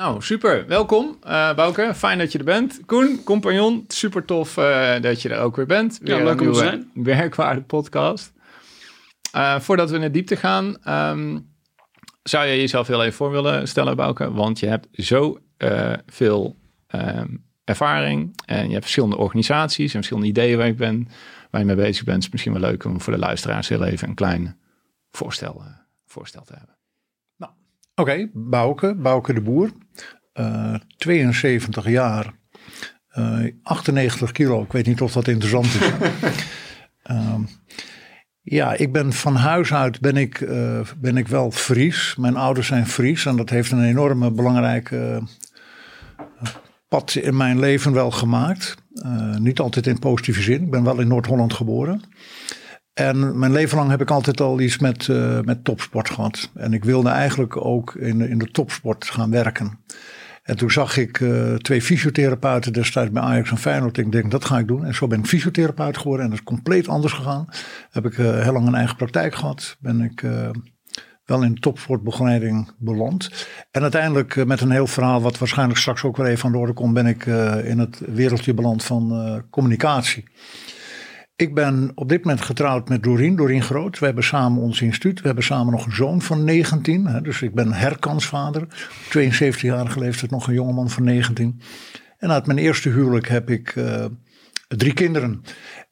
Nou, super. Welkom, uh, Bouke. Fijn dat je er bent. Koen, compagnon, super tof uh, dat je er ook weer bent. Weer ja, leuk om te zijn. Werkwaarde podcast. Uh, voordat we in de diepte gaan, um, zou je jezelf heel even voor willen stellen, Bouke? Want je hebt zo veel um, ervaring en je hebt verschillende organisaties en verschillende ideeën waar, ik ben, waar je mee bezig bent. Het is misschien wel leuk om voor de luisteraars heel even een klein voorstel, voorstel te hebben. Oké, okay, Bouke, Bouke de Boer. Uh, 72 jaar, uh, eh, 98 kilo. Ik weet niet of dat interessant is. uh, ja, ik ben van huis uit ben ik, uh, ben ik wel Fries. Mijn ouders zijn Fries en dat heeft een enorme belangrijke pad in mijn leven wel gemaakt. niet altijd in positieve zin. Ik ben wel in Noord-Holland geboren. En mijn leven lang heb ik altijd al iets met, uh, met topsport gehad. En ik wilde eigenlijk ook in, in de topsport gaan werken. En toen zag ik uh, twee fysiotherapeuten destijds bij Ajax en Feyenoord. Ik denk, dat ga ik doen. En zo ben ik fysiotherapeut geworden. En dat is compleet anders gegaan. Heb ik uh, heel lang een eigen praktijk gehad. Ben ik wel in topsportbegeleiding beland. En uiteindelijk met een heel verhaal, wat waarschijnlijk straks ook weer even aan de orde komt, ben ik in het wereldje beland van communicatie. Ik ben op dit moment getrouwd met Doreen, Doreen Groot. We hebben samen ons instituut. We hebben samen nog een zoon van 19. Hè, dus ik ben herkansvader. 72-jarige leeftijd, nog een jongeman van 19. En uit mijn eerste huwelijk heb ik uh, drie kinderen.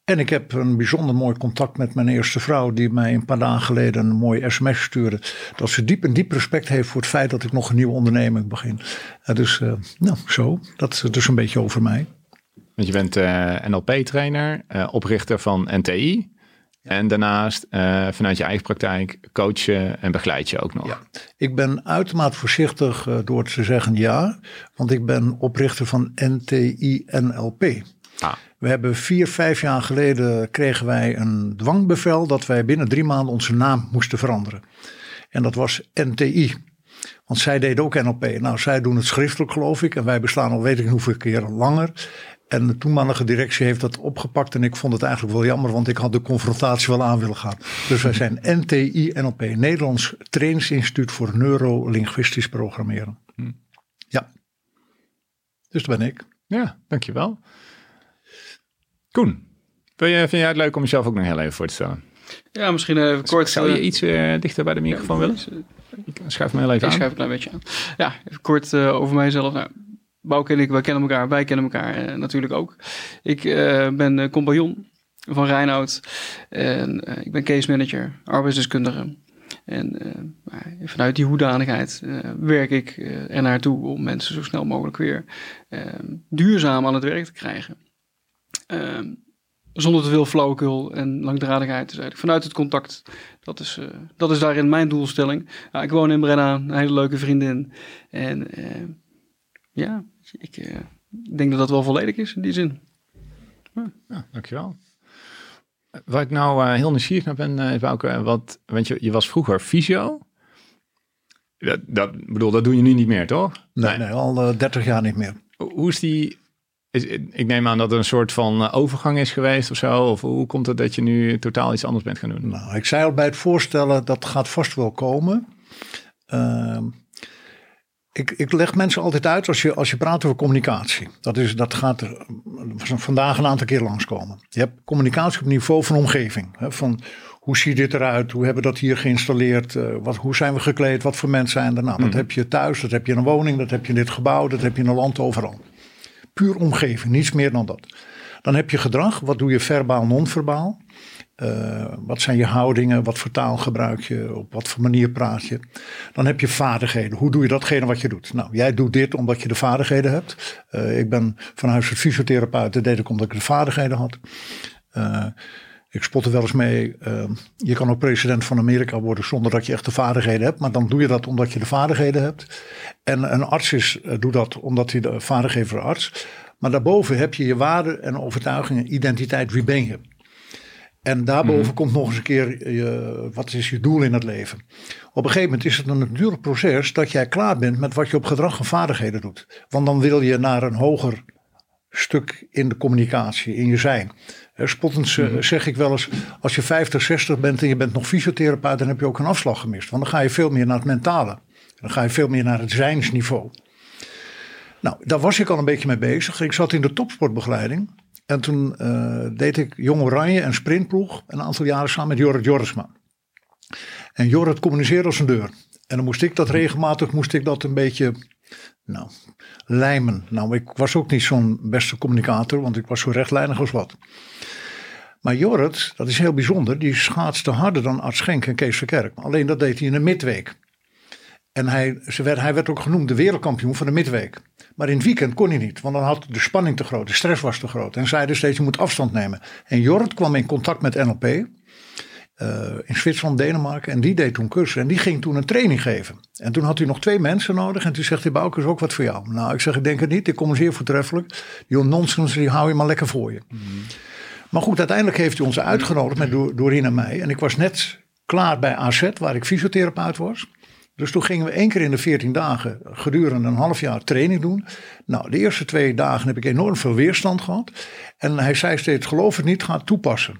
En ik heb een bijzonder mooi contact met mijn eerste vrouw, die mij een paar dagen geleden een mooi sms stuurde. Dat ze diep en diep respect heeft voor het feit dat ik nog een nieuwe onderneming begin. Uh, dus, uh, nou, zo. Dat is dus een beetje over mij. Want je bent eh, NLP-trainer, eh, oprichter van NTI. En daarnaast uh, vanuit je eigen praktijk coach je en begeleid je ook nog. Ja. Ik ben uitermate voorzichtig door te zeggen ja, want ik ben oprichter van NTI NLP. Ah. We hebben vier, vijf jaar geleden kregen wij een dwangbevel dat wij binnen drie maanden onze naam moesten veranderen. En dat was NTI. Want zij deden ook NLP. Nou, zij doen het schriftelijk geloof ik. En wij bestaan al weet ik hoeveel keer langer. En de toenmalige directie heeft dat opgepakt. En ik vond het eigenlijk wel jammer, want ik had de confrontatie wel aan willen gaan. Dus wij zijn NTI NLP, Nederlands Trainingsinstituut voor Neurolinguistisch Programmeren. Hm. Ja. Dus dat ben ik. Ja, dankjewel. Koen, vind jij, vind jij het leuk om jezelf ook nog heel even voor te stellen? Ja, misschien even kort. Zou je eh, iets uh, dichter bij de microfoon willen? Ik schuif me heel even ik aan. Ik schuif een klein beetje aan. Ja, even kort uh, over mijzelf. Nou, Bouke en ik, wij kennen elkaar, wij kennen elkaar eh, natuurlijk ook. Ik uh, ben uh, compagnon van Reinoud en ik ben case manager, arbeidsdeskundige. En vanuit die hoedanigheid werk ik er naartoe om mensen zo snel mogelijk weer duurzaam aan het werk te krijgen. Ehm, zonder te veel flauwekul en langdradigheid. Dus vanuit het contact, dat is, dat is daarin mijn doelstelling. ik woon in Brenna, een hele leuke vriendin. En ja, ik uh, denk dat dat wel volledig is in die zin. Ja, ja dankjewel. Waar ik nou uh, heel nieuwsgierig naar ben, uh, is ook, wat, want je, je was vroeger fysio. Dat, dat, bedoel, dat doe je nu niet meer, toch? Nee, nee, al 30 jaar niet meer. Hoe is die, is, ik neem aan dat er een soort van overgang is geweest of zo. Of hoe komt het dat je nu totaal iets anders bent gaan doen? Nou, ik zei al bij het voorstellen, dat gaat vast wel komen. Uh, ik, ik leg mensen altijd uit als je, als je praat over communicatie. Dat, is, dat gaat er vandaag een aantal keer langskomen. Je hebt communicatie op niveau van omgeving. Hè, van hoe ziet dit eruit? Hoe hebben we dat hier geïnstalleerd? Uh, wat, hoe zijn we gekleed? Wat voor mensen zijn er? Nou, dat mhm. heb je thuis, dat heb je in een woning, dat heb je in dit gebouw, dat heb je in een land, overal. Puur omgeving, niets meer dan dat. Dan heb je gedrag. Wat doe je verbaal, non-verbaal? Uh, wat zijn je houdingen? Wat voor taal gebruik je? Op wat voor manier praat je? Dan heb je vaardigheden. Hoe doe je datgene wat je doet? Nou, jij doet dit omdat je de vaardigheden hebt. Uh, ik ben van huis uit fysiotherapeut. Dat deed ik omdat ik de vaardigheden had. Uh, Ik spot er wel eens mee. ehm, je kan ook president van Amerika worden zonder dat je echt de vaardigheden hebt. Maar dan doe je dat omdat je de vaardigheden hebt. En een arts is, eh, doet dat omdat hij de vaardigheden voor arts. Maar daarboven heb je je waarden en overtuigingen, identiteit. Wie ben je? En daarboven komt nog eens een keer, je, wat is je doel in het leven? Op een gegeven moment is het een natuurlijk proces dat jij klaar bent met wat je op gedrag en vaardigheden doet. Want dan wil je naar een hoger stuk in de communicatie, in je zijn. Spottend eh, zeg ik wel eens, als je 50, 60 bent en je bent nog fysiotherapeut, dan heb je ook een afslag gemist. Want dan ga je veel meer naar het mentale. Dan ga je veel meer naar het zijnsniveau. Nou, daar was ik al een beetje mee bezig. Ik zat in de topsportbegeleiding. En toen eh, deed ik Jong Oranje en Sprintploeg een aantal jaren samen met Jorrit Jorisma. En Jorrit communiceerde als een deur. En dan moest ik dat regelmatig, moest ik dat een beetje, nou, lijmen. Nou, ik was ook niet zo'n beste communicator, want ik was zo rechtlijnig als wat. Maar Jorrit, dat is heel bijzonder, die schaatste harder dan Art Schenk en Kees Verkerk. Alleen dat deed hij in de midweek. En hij, ze werd, hij werd ook genoemd de wereldkampioen van de midweek. Maar in het weekend kon hij niet, want dan had de spanning te groot, de stress was te groot. En zeiden steeds, je moet afstand nemen. En Jorrit kwam in contact met NLP eh, in Zwitserland, Denemarken. En die deed toen cursus en die ging toen een training geven. En toen had hij nog twee mensen nodig. En toen zegt hij, Bouke is ook wat voor jou. Nou, ik zeg, ik denk het niet, ik kom zeer voortreffelijk. Die nonsens, die hou je maar lekker voor je. Maar goed, uiteindelijk heeft hij ons uitgenodigd met Dor- Doreen en mij. En ik was net klaar bij AZ, waar ik fysiotherapeut was. Dus toen gingen we één keer in de 14 dagen gedurende een half jaar training doen. Nou, de eerste twee dagen heb ik enorm veel weerstand gehad. En hij zei steeds, geloof het niet, ga het toepassen.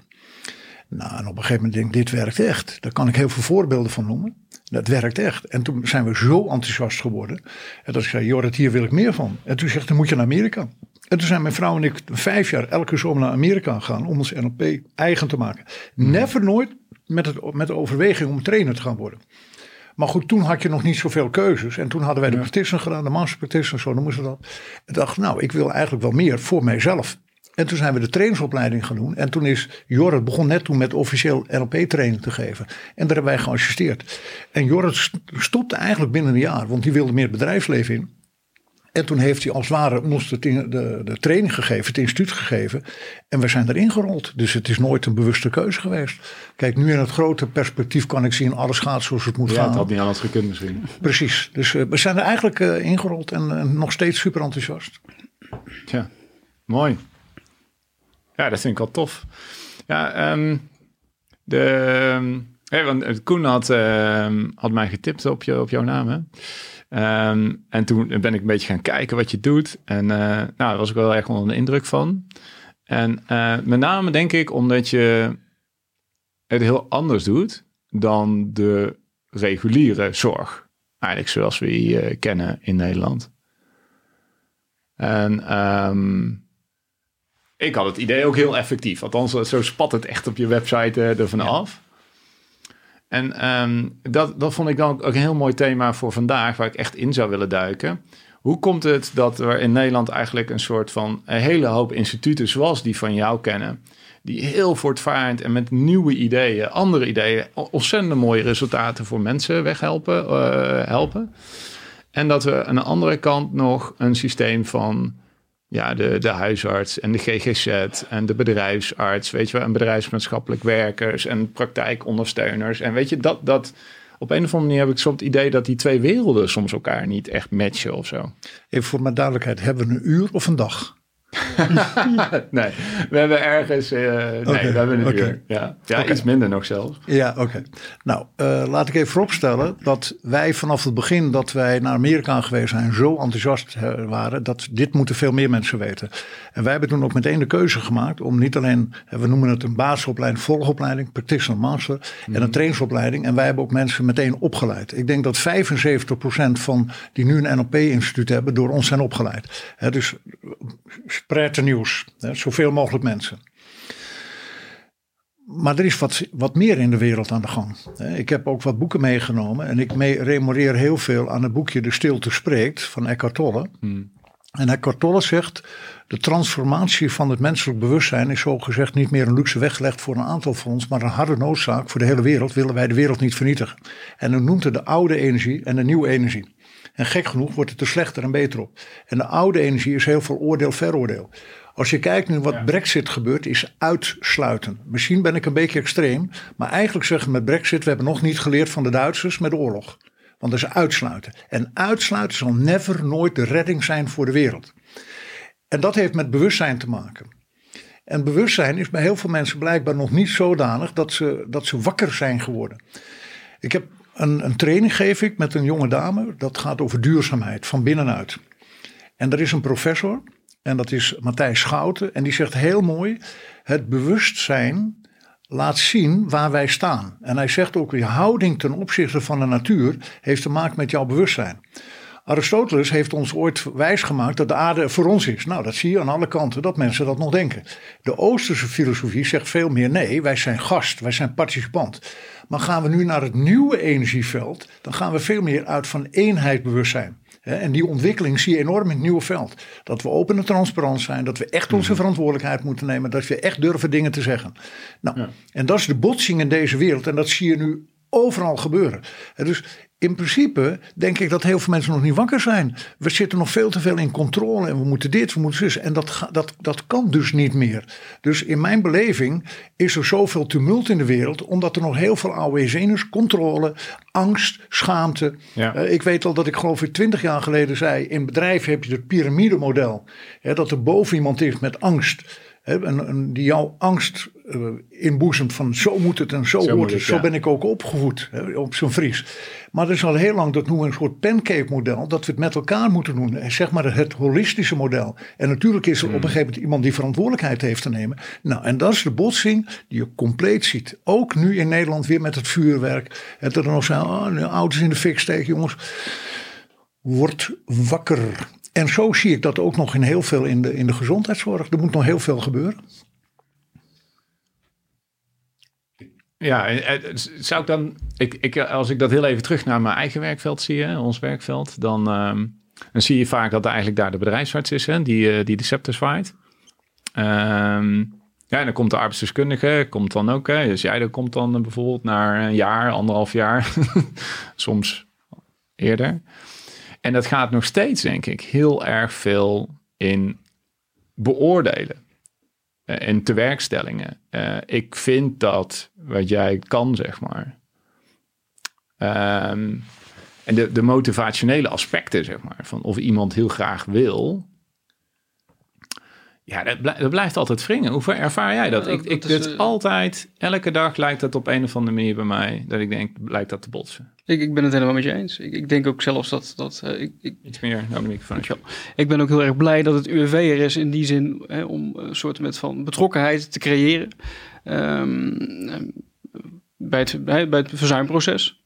Nou, en op een gegeven moment denk ik, dit werkt echt. Daar kan ik heel veel voorbeelden van noemen. Dat werkt echt. En toen zijn we zo enthousiast geworden. En dat ik zei, Jorrit, hier wil ik meer van. En toen zegt hij, moet je naar Amerika. En toen zijn mijn vrouw en ik vijf jaar elke zomer naar Amerika gegaan om ons NLP eigen te maken. Never nooit met, het, met de overweging om trainer te gaan worden. Maar goed, toen had je nog niet zoveel keuzes. En toen hadden wij de practitioner gedaan, de master practitioner, zo noemen ze dat. En dacht, nou, ik wil eigenlijk wel meer voor mijzelf. En toen zijn we de trainersopleiding gaan doen. En toen is Jorrit begon net toen met officieel NLP-training te geven. En daar hebben wij geassisteerd. En Jorrit st- stopte eigenlijk binnen een jaar, want die wilde meer bedrijfsleven in. En toen heeft hij als het ware ons de, de, de training gegeven, het instituut gegeven. En we zijn erin gerold. Dus het is nooit een bewuste keuze geweest. Kijk, nu in het grote perspectief kan ik zien, alles gaat zoals het moet Ja, gaan. het had niet anders gekund misschien. Precies. Dus eh, we zijn er eigenlijk eh, ingerold en eh, nog steeds super enthousiast. Tja, mooi. Ja, dat vind ik wel tof. Ja, ehm, de, ehm, hè, want Koen had, ehm, had mij getipt op, je, op jouw naam. Hè? Ehm, en toen ben ik een beetje gaan kijken wat je doet. En eh, nou, daar was ik wel echt onder de indruk van. En eh, met name denk ik omdat je het heel anders doet dan de reguliere zorg. Eigenlijk zoals we die eh, kennen in Nederland. En ehm, ik had het idee ook heel effectief. Althans, zo spat het echt op je website ervan af. En ehm, dat, dat vond ik dan ook een heel mooi thema voor vandaag, waar ik echt in zou willen duiken. Hoe komt het dat er in Nederland eigenlijk een soort van hele hoop instituten zoals die van jou kennen, die heel voortvarend en met nieuwe ideeën, andere ideeën, ontzettend mooie resultaten voor mensen weghelpen, eh, helpen. En dat we aan de andere kant nog een systeem van ja, de, de huisarts en de GGZ en de bedrijfsarts, weet je wel, en bedrijfsmaatschappelijk werkers en praktijkondersteuners. En weet je, dat, dat op een of andere manier heb ik soms het idee dat die twee werelden soms elkaar niet echt matchen of zo. Even voor mijn duidelijkheid, hebben we een uur of een dag? nee, we hebben ergens, eh, nee, we hebben een uur. Ja, ja iets minder nog zelfs. Ja, oké. Nou, eh, laat ik even vooropstellen dat wij vanaf het begin dat wij naar Amerika geweest zijn zo enthousiast eh, waren dat dit moeten veel meer mensen weten. En wij hebben toen ook meteen de keuze gemaakt om niet alleen, we noemen het een basisopleiding, volgopleiding, practitioner master en een trainingsopleiding. En wij hebben ook mensen meteen opgeleid. Ik denk dat 75% van die nu een NLP-instituut hebben door ons zijn opgeleid. Hè, dus spread the nieuws, hè, zoveel mogelijk mensen. Maar er is wat, wat meer in de wereld aan de gang. Ik heb ook wat boeken meegenomen. En ik rememoreer heel veel aan het boekje De Stilte Spreekt van Eckhart Tolle. En Eckhart Tolle zegt... de transformatie van het menselijk bewustzijn is zogezegd niet meer een luxe weggelegd voor een aantal van ons... maar een harde noodzaak voor de hele wereld willen wij de wereld niet vernietigen. En dan noemt hij de oude energie en de nieuwe energie. En gek genoeg wordt het er slechter en beter op. En de oude energie is heel veel oordeel, veroordeel. Als je kijkt nu wat Brexit gebeurt, is uitsluiten. Misschien ben ik een beetje extreem, maar eigenlijk zeggen met Brexit: we hebben nog niet geleerd van de Duitsers met de oorlog. Want dat is uitsluiten. En uitsluiten zal never nooit de redding zijn voor de wereld. En dat heeft met bewustzijn te maken. En bewustzijn is bij heel veel mensen blijkbaar nog niet zodanig dat ze, dat ze wakker zijn geworden. Ik heb een, een training geef ik met een jonge dame. Dat gaat over duurzaamheid van binnenuit. En er is een professor. En dat is Matthijs Schouten. En die zegt heel mooi: het bewustzijn laat zien waar wij staan. En hij zegt ook: je houding ten opzichte van de natuur heeft te maken met jouw bewustzijn. Aristoteles heeft ons ooit wijsgemaakt dat de aarde voor ons is. Nou, dat zie je aan alle kanten dat mensen dat nog denken. De Oosterse filosofie zegt veel meer: nee, wij zijn gast, wij zijn participant. Maar gaan we nu naar het nieuwe energieveld, dan gaan we veel meer uit van eenheidbewustzijn. En die ontwikkeling zie je enorm in het nieuwe veld. Dat we open en transparant zijn, dat we echt onze mhm. verantwoordelijkheid moeten nemen, dat we echt durven dingen te zeggen. Nou, En dat is de botsing in deze wereld en dat zie je nu overal gebeuren. Dus in principe denk ik dat heel veel mensen nog niet wakker zijn. We zitten nog veel te veel in controle en we moeten dit, we moeten zus. En dat, dat, dat kan dus niet meer. Dus in mijn beleving is er zoveel tumult in de wereld, omdat er nog heel veel AOW is. Controle, angst, schaamte. Uh, ik weet al dat ik geloof ik twintig jaar geleden zei, in bedrijf heb je het piramidemodel. Hè, dat er boven iemand is met angst en, die jouw angst uh, inboezemt van zo moet het en zo, zo het. Zo ben ik ook opgevoed op zo'n Fries. Maar er is al heel lang, dat noemen we een soort pancake model, dat we het met elkaar moeten doen. Zeg maar het holistische model. En natuurlijk is er op een hmm. gegeven moment iemand die verantwoordelijkheid heeft te nemen. Nou, en dat is de botsing die je compleet ziet. Ook nu in Nederland weer met het vuurwerk. Het er nog zijn, oh, auto's in de fik steken, jongens. Word wakker. En zo zie ik dat ook nog in heel veel in de, in de gezondheidszorg. Er moet nog heel veel gebeuren. Ja, zou ik dan, ik, ik, als ik dat heel even terug naar mijn eigen werkveld zie, hè, ons werkveld, dan, ehm, dan zie je vaak dat eigenlijk daar de bedrijfsarts is, hè, die, uh, die de scepter. Um, ja, en dan komt de arbeidsdeskundige, komt dan ook, hè, dus jij komt dan bijvoorbeeld naar een jaar, anderhalf jaar, soms eerder. En dat gaat nog steeds, denk ik, heel erg veel in beoordelen uh, en tewerkstellingen. Uh, ik vind dat wat jij kan, zeg maar. Um, en de, de motivationele aspecten, zeg maar, van of iemand heel graag wil, ja, dat, blijft altijd wringen. Hoe ervaar jij dat? ik, ik is, altijd, elke dag lijkt dat op een of andere manier bij mij, dat ik denk, lijkt dat te botsen. Ik, ik ben het helemaal met je eens. Ik, ik denk ook zelfs dat... dat uh, ik, ik, Iets meer naar de microfoon. Ik ben ook heel erg blij dat het UWV er is in die zin, hè, om een soort met van betrokkenheid te creëren. Um, bij, het, bij het verzuimproces.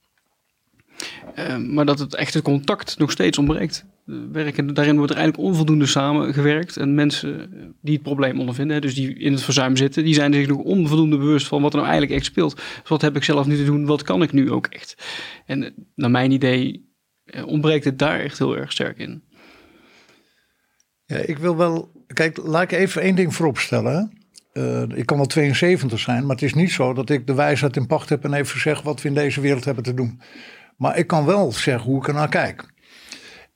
Ehm, maar dat het echte contact nog steeds ontbreekt. Werken, daarin wordt er eigenlijk onvoldoende samengewerkt. En mensen eh, die het probleem ondervinden, dus die in het verzuim zitten, die zijn zich nog onvoldoende bewust van wat er nou eigenlijk echt speelt. Dus wat heb ik zelf nu te doen, wat kan ik nu ook echt? En eh, naar mijn idee eh, ontbreekt het daar echt heel erg sterk in. Ja, ik wil wel. Kijk, laat ik even één ding vooropstellen. Ik kan wel 72 zijn, maar het is niet zo dat ik de wijsheid in pacht heb en even zeg wat we in deze wereld hebben te doen. Maar ik kan wel zeggen hoe ik er naar kijk.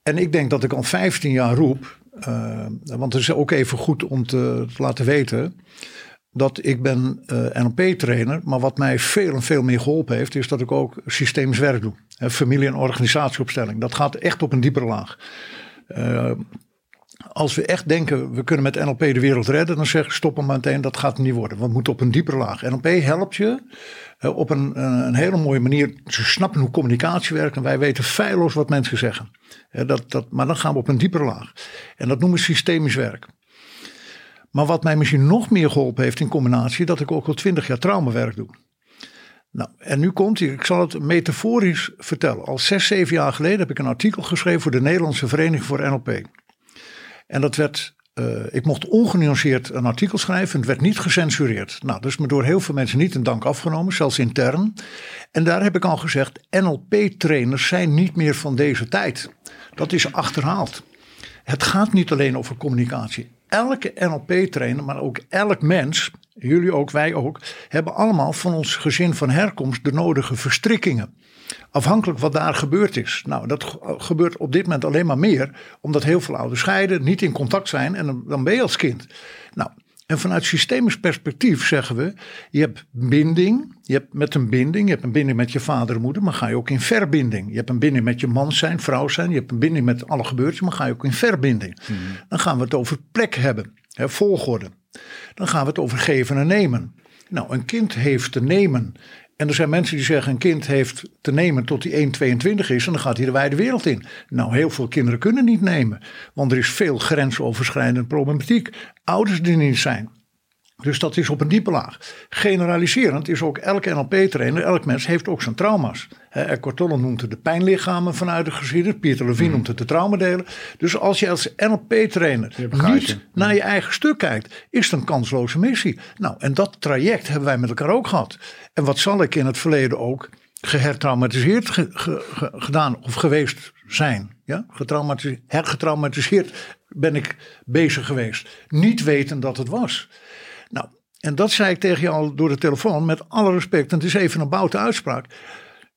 En ik denk dat ik al 15 jaar roep, uh, want het is ook even goed om te, laten weten dat ik ben uh, eh, NLP-trainer, maar wat mij veel en veel meer geholpen heeft, is dat ik ook systemisch werk doe. familie- en organisatieopstelling. Dat gaat echt op een diepere laag. Uh, als we echt denken, we kunnen met NLP de wereld redden, dan zeg ik stop hem meteen, dat gaat niet worden. We moeten op een diepere laag. NLP helpt je uh, op een, een hele mooie manier. Ze snappen hoe communicatie werkt en wij weten feilloos wat mensen zeggen. Uh, dat, dat, maar dan gaan we op een diepere laag. En dat noemen we systemisch werk. Maar wat mij misschien nog meer geholpen heeft in combinatie, dat ik ook al twintig jaar traumawerk doe. Nou, en nu komt hij, ik zal het metaforisch vertellen. Al zes, zeven jaar geleden heb ik een artikel geschreven voor de Nederlandse Vereniging voor NLP. En dat werd, uh, ik mocht ongenuanceerd een artikel schrijven. Het werd niet gecensureerd. Nou, is me door heel veel mensen niet in dank afgenomen, zelfs intern. En daar heb ik al gezegd, NLP-trainers zijn niet meer van deze tijd. Dat is achterhaald. Het gaat niet alleen over communicatie. Elke NLP-trainer, maar ook elk mens jullie ook, wij ook, hebben allemaal van ons gezin van herkomst de nodige verstrikkingen. Afhankelijk wat daar gebeurd is. Nou, dat gebeurt op dit moment alleen maar meer, omdat heel veel ouders scheiden, niet in contact zijn en dan, ben je als kind. Nou, en vanuit systemisch perspectief zeggen we, je hebt binding, je hebt met een binding, je hebt een binding met je vader en moeder, maar ga je ook in verbinding. Je hebt een binding met je man zijn, vrouw zijn, je hebt een binding met alle gebeurtenissen, maar ga je ook in verbinding. Hmm. Dan gaan we het over plek hebben, hè, volgorde. Dan gaan we het over geven en nemen. Nou, een kind heeft te nemen. En er zijn mensen die zeggen: een kind heeft te nemen tot hij 1,22 is en dan gaat hij de wijde wereld in. Nou, heel veel kinderen kunnen niet nemen, want er is veel grensoverschrijdende problematiek. Ouders die niet zijn. Dus dat is op een diepe laag. Generaliserend is ook elke NLP-trainer, elk mens heeft ook zijn trauma's. Eckhart Tolle noemt het de pijnlichamen vanuit de geschiedenis. Pieter Levine mm. noemt het de traumadelen. Dus als je als NLP-trainer niet naar je eigen stuk kijkt, is het een kansloze missie. Nou, en dat traject hebben wij met elkaar ook gehad. En wat zal ik in het verleden ook gehertraumatiseerd gedaan of geweest zijn. Ja? Getraumatiseerd, hergetraumatiseerd ben ik bezig geweest. Niet weten dat het was. Nou, en dat zei ik tegen jou door de telefoon met alle respect. En het is even een boute uitspraak.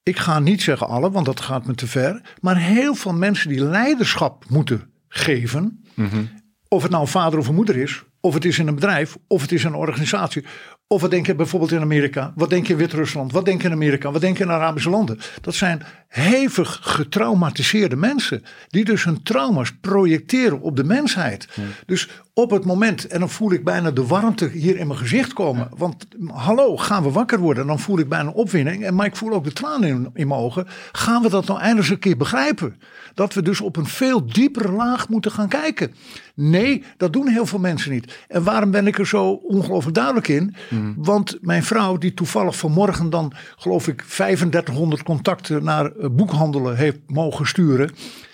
Ik ga niet zeggen alle, want dat gaat me te ver. Maar heel veel mensen die leiderschap moeten geven. Mhm. Of het nou een vader of een moeder is. Of het is in een bedrijf. Of het is een organisatie. Of wat denk je bijvoorbeeld in Amerika? Wat denk je in Wit-Rusland? Wat denk je in Amerika? Wat denk je in Arabische landen? Dat zijn hevig getraumatiseerde mensen. Die dus hun trauma's projecteren op de mensheid. Dus op het moment, en dan voel ik bijna de warmte hier in mijn gezicht komen. Want hallo, gaan we wakker worden? Dan voel ik bijna opwinding. En, maar ik voel ook de tranen in, in mijn ogen. Gaan we dat nou eindelijk eens een keer begrijpen? Dat we dus op een veel diepere laag moeten gaan kijken. Nee, dat doen heel veel mensen niet. En waarom ben ik er zo ongelooflijk duidelijk in? Hmm. Want mijn vrouw, die toevallig vanmorgen dan, geloof ik, 3500 contacten naar eh, boekhandelen heeft mogen sturen.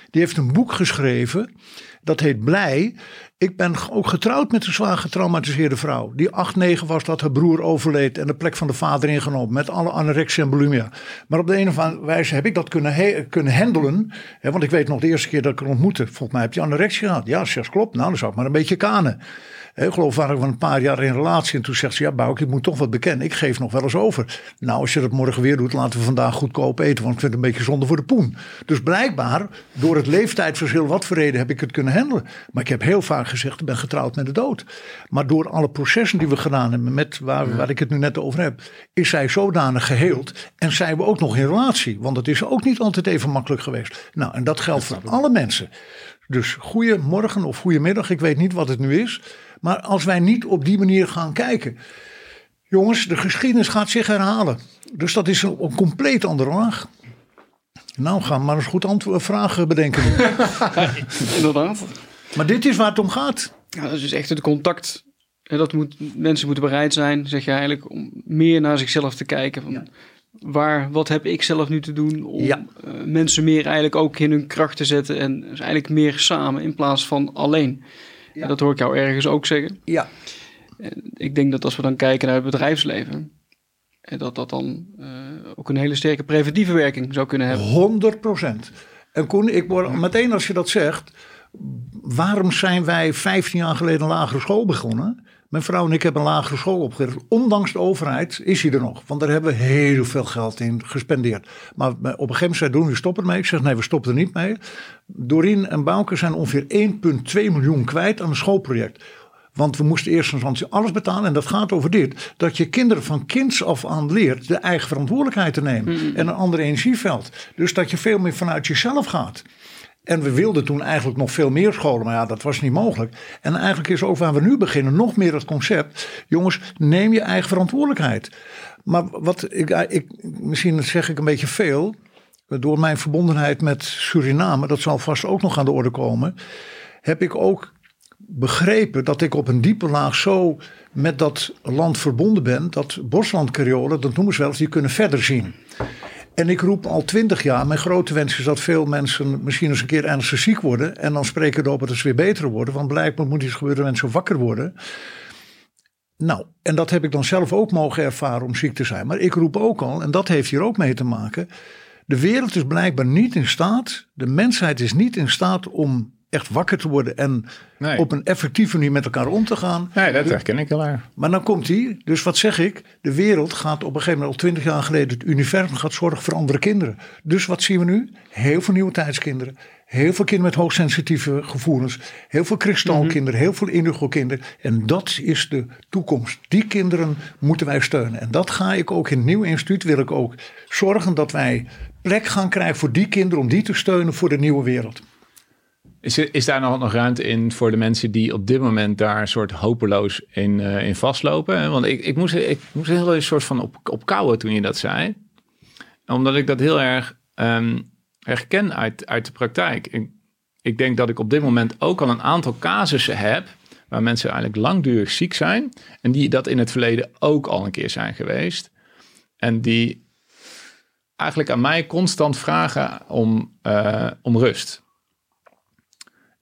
Die heeft een boek geschreven. Dat heet Blij. Ik ben ook getrouwd met een zwaar getraumatiseerde vrouw. Die 8, 9 was dat haar broer overleed en de plek van de vader ingenomen. Met alle anorexia en bulimia. Maar op de een of andere wijze heb ik dat kunnen, kunnen handelen. Hè, want ik weet nog de eerste keer dat ik haar ontmoette. Volgens mij heb je anorexia gehad. Ja, zegt klopt. Nou, dan zou ik maar een beetje kanen. Ik geloof waren we een paar jaar in relatie. En toen zegt ze, ja Bouk, ik moet toch wat bekennen. Ik geef nog wel eens over. Nou, als je dat morgen weer doet, laten we vandaag goedkoop eten. Want ik vind het een beetje zonde voor de poen. Dus blijkbaar, door het leeftijdsverschil, wat voor reden heb ik het kunnen handelen. Maar ik heb heel vaak gezegd, ik ben getrouwd met de dood. Maar door alle processen die we gedaan hebben, met waar, waar ik het nu net over heb, is zij zodanig geheeld. En zijn we ook nog in relatie. Want het is ook niet altijd even makkelijk geweest. Nou, en dat geldt voor alle mensen. Dus goedemorgen of goedemiddag, ik weet niet wat het nu is. Maar als wij niet op die manier gaan kijken. Jongens, de geschiedenis gaat zich herhalen. Dus dat is een, een compleet andere laag. Nou, gaan we maar eens goed antwoord, vragen bedenken. Inderdaad. Maar dit is waar het om gaat. Ja, dat is dus echt het contact. Dat moet, mensen moeten bereid zijn, zeg je eigenlijk, om meer naar zichzelf te kijken. Van waar, wat heb ik zelf nu te doen om ja. uh, mensen meer eigenlijk ook in hun kracht te zetten. En dus eigenlijk meer samen in plaats van alleen. Ja. dat hoor ik jou ergens ook zeggen. Ja. ik denk dat als we dan kijken naar het bedrijfsleven, dat dat dan uh, ook een hele sterke preventieve werking zou kunnen hebben. 100 procent. En Koen, ik word meteen als je dat zegt, waarom zijn wij 15 jaar geleden een lagere school begonnen? Mijn vrouw en ik hebben een lagere school opgericht. Ondanks de overheid is hij er nog. Want daar hebben we heel veel geld in gespendeerd. Maar op een gegeven moment zei doen we stoppen ermee. Ik zeg nee, we stoppen er niet mee. Dorien en Bouke zijn ongeveer 1,2 miljoen kwijt aan een schoolproject. Want we moesten eerst instantie alles betalen. En dat gaat over dit. Dat je kinderen van kinds af aan leert de eigen verantwoordelijkheid te nemen. Mm. En een ander energieveld. Dus dat je veel meer vanuit jezelf gaat. En we wilden toen eigenlijk nog veel meer scholen, maar ja, dat was niet mogelijk. En eigenlijk is ook waar we nu beginnen nog meer het concept: jongens, neem je eigen verantwoordelijkheid. Maar wat ik, ik misschien zeg ik een beetje veel, door mijn verbondenheid met Suriname, dat zal vast ook nog aan de orde komen, heb ik ook begrepen dat ik op een diepe laag zo met dat land verbonden ben, dat boslandcariolen, dat noemen ze wel eens, die kunnen verder zien. En ik roep al twintig jaar, mijn grote wens is dat veel mensen misschien eens een keer ernstig ziek worden. En dan spreken erop dat ze weer beter worden. Want blijkbaar moet iets gebeuren mensen wakker worden. Nou, en dat heb ik dan zelf ook mogen ervaren om ziek te zijn. Maar ik roep ook al, en dat heeft hier ook mee te maken. De wereld is blijkbaar niet in staat, de mensheid is niet in staat om echt wakker te worden en Nee. op een effectieve manier met elkaar om te gaan. Nee, dat herken ik heel erg. Maar dan komt hij. Dus wat zeg ik? De wereld gaat op een gegeven moment, al twintig jaar geleden, het universum gaat zorgen voor andere kinderen. Dus wat zien we nu? Heel veel nieuwe tijdskinderen. Heel veel kinderen met hoogsensitieve gevoelens. Heel veel kristalkinderen. Heel veel indigo-kinderen. En dat is de toekomst. Die kinderen moeten wij steunen. En dat ga ik ook in het nieuwe instituut. Wil ik ook zorgen dat wij plek gaan krijgen voor die kinderen. Om die te steunen voor de nieuwe wereld. Is, is daar nog, nog ruimte in voor de mensen die op dit moment daar een soort hopeloos in, eh, in vastlopen? hè? Want ik, ik, moest, ik moest heel een soort van op, op kouwen toen je dat zei. Omdat ik dat heel erg ehm, herken uit, uit de praktijk. Ik, ik denk dat ik op dit moment ook al een aantal casussen heb waar mensen eigenlijk langdurig ziek zijn. En die dat in het verleden ook al een keer zijn geweest. En die eigenlijk aan mij constant vragen om, eh, om rust.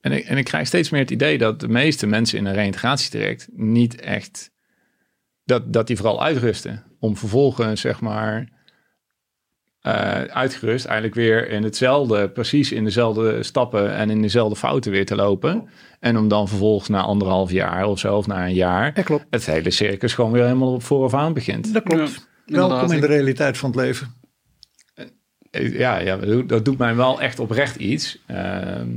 En ik, en ik krijg steeds meer het idee dat de meeste mensen in een reïntegratietraject niet echt, dat, dat die vooral uitrusten. Om vervolgens, zeg maar, eh, uitgerust eigenlijk weer in hetzelfde, precies in dezelfde stappen en in dezelfde fouten weer te lopen. En om dan vervolgens na anderhalf jaar of zo, of na een jaar, Ja, klopt. het hele circus gewoon weer helemaal op vooraf aan begint. Dat klopt. Ja. Welkom in de realiteit van het leven. Eh, Ja, ja dat doet- dat doet mij wel echt oprecht iets. Ehm,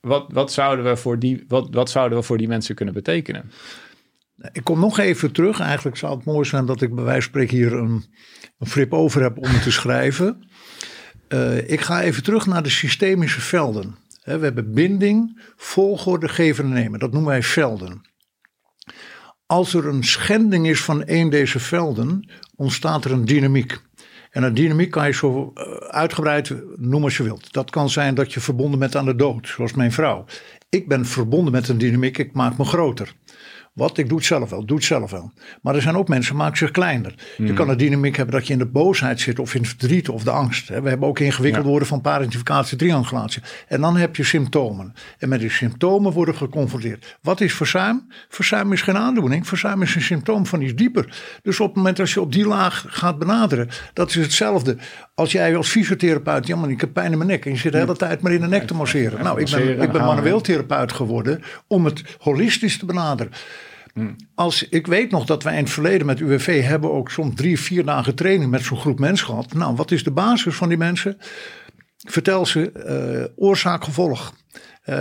wat, wat, zouden we voor die, wat, wat zouden we voor die mensen kunnen betekenen? Ik kom nog even terug. Eigenlijk zou het mooi zijn dat ik bij wijze van spreken hier een, een frip over heb om te schrijven. Eh, ik ga even terug naar de systemische velden. We hebben binding, volgorde, geven en nemen. Dat noemen wij velden. Als er een schending is van een deze velden, ontstaat er een dynamiek. En een dynamiek kan je zo eh, uitgebreid noemen als je wilt. Dat kan zijn dat je verbonden bent aan de dood, zoals mijn vrouw. Ik ben verbonden met een dynamiek, ik maak me groter. Wat? Ik doe het zelf wel, doe het zelf wel. Maar er zijn ook mensen die maken zich kleiner. Je kan een dynamiek hebben dat je in de boosheid zit of in het verdriet of de angst. We hebben ook ingewikkeld Ja. worden van parentificatie, triangulatie. En dan heb je symptomen. En met die symptomen worden geconfronteerd. Wat is verzuim? Verzuim is geen aandoening. Verzuim is een symptoom van iets dieper. Dus op het moment dat je op die laag gaat benaderen, dat is hetzelfde. Als jij als fysiotherapeut, ja man, ik heb pijn in mijn nek. En je zit de hele tijd maar in de nek te masseren. Nou, ik ben, ik ben manueel therapeut geworden om het holistisch te benaderen. Als, ik weet nog dat wij in het verleden met UWV hebben ook soms drie, vier dagen training met zo'n groep mensen gehad. Nou, wat is de basis van die mensen? Vertel ze eh, oorzaak gevolg. Eh,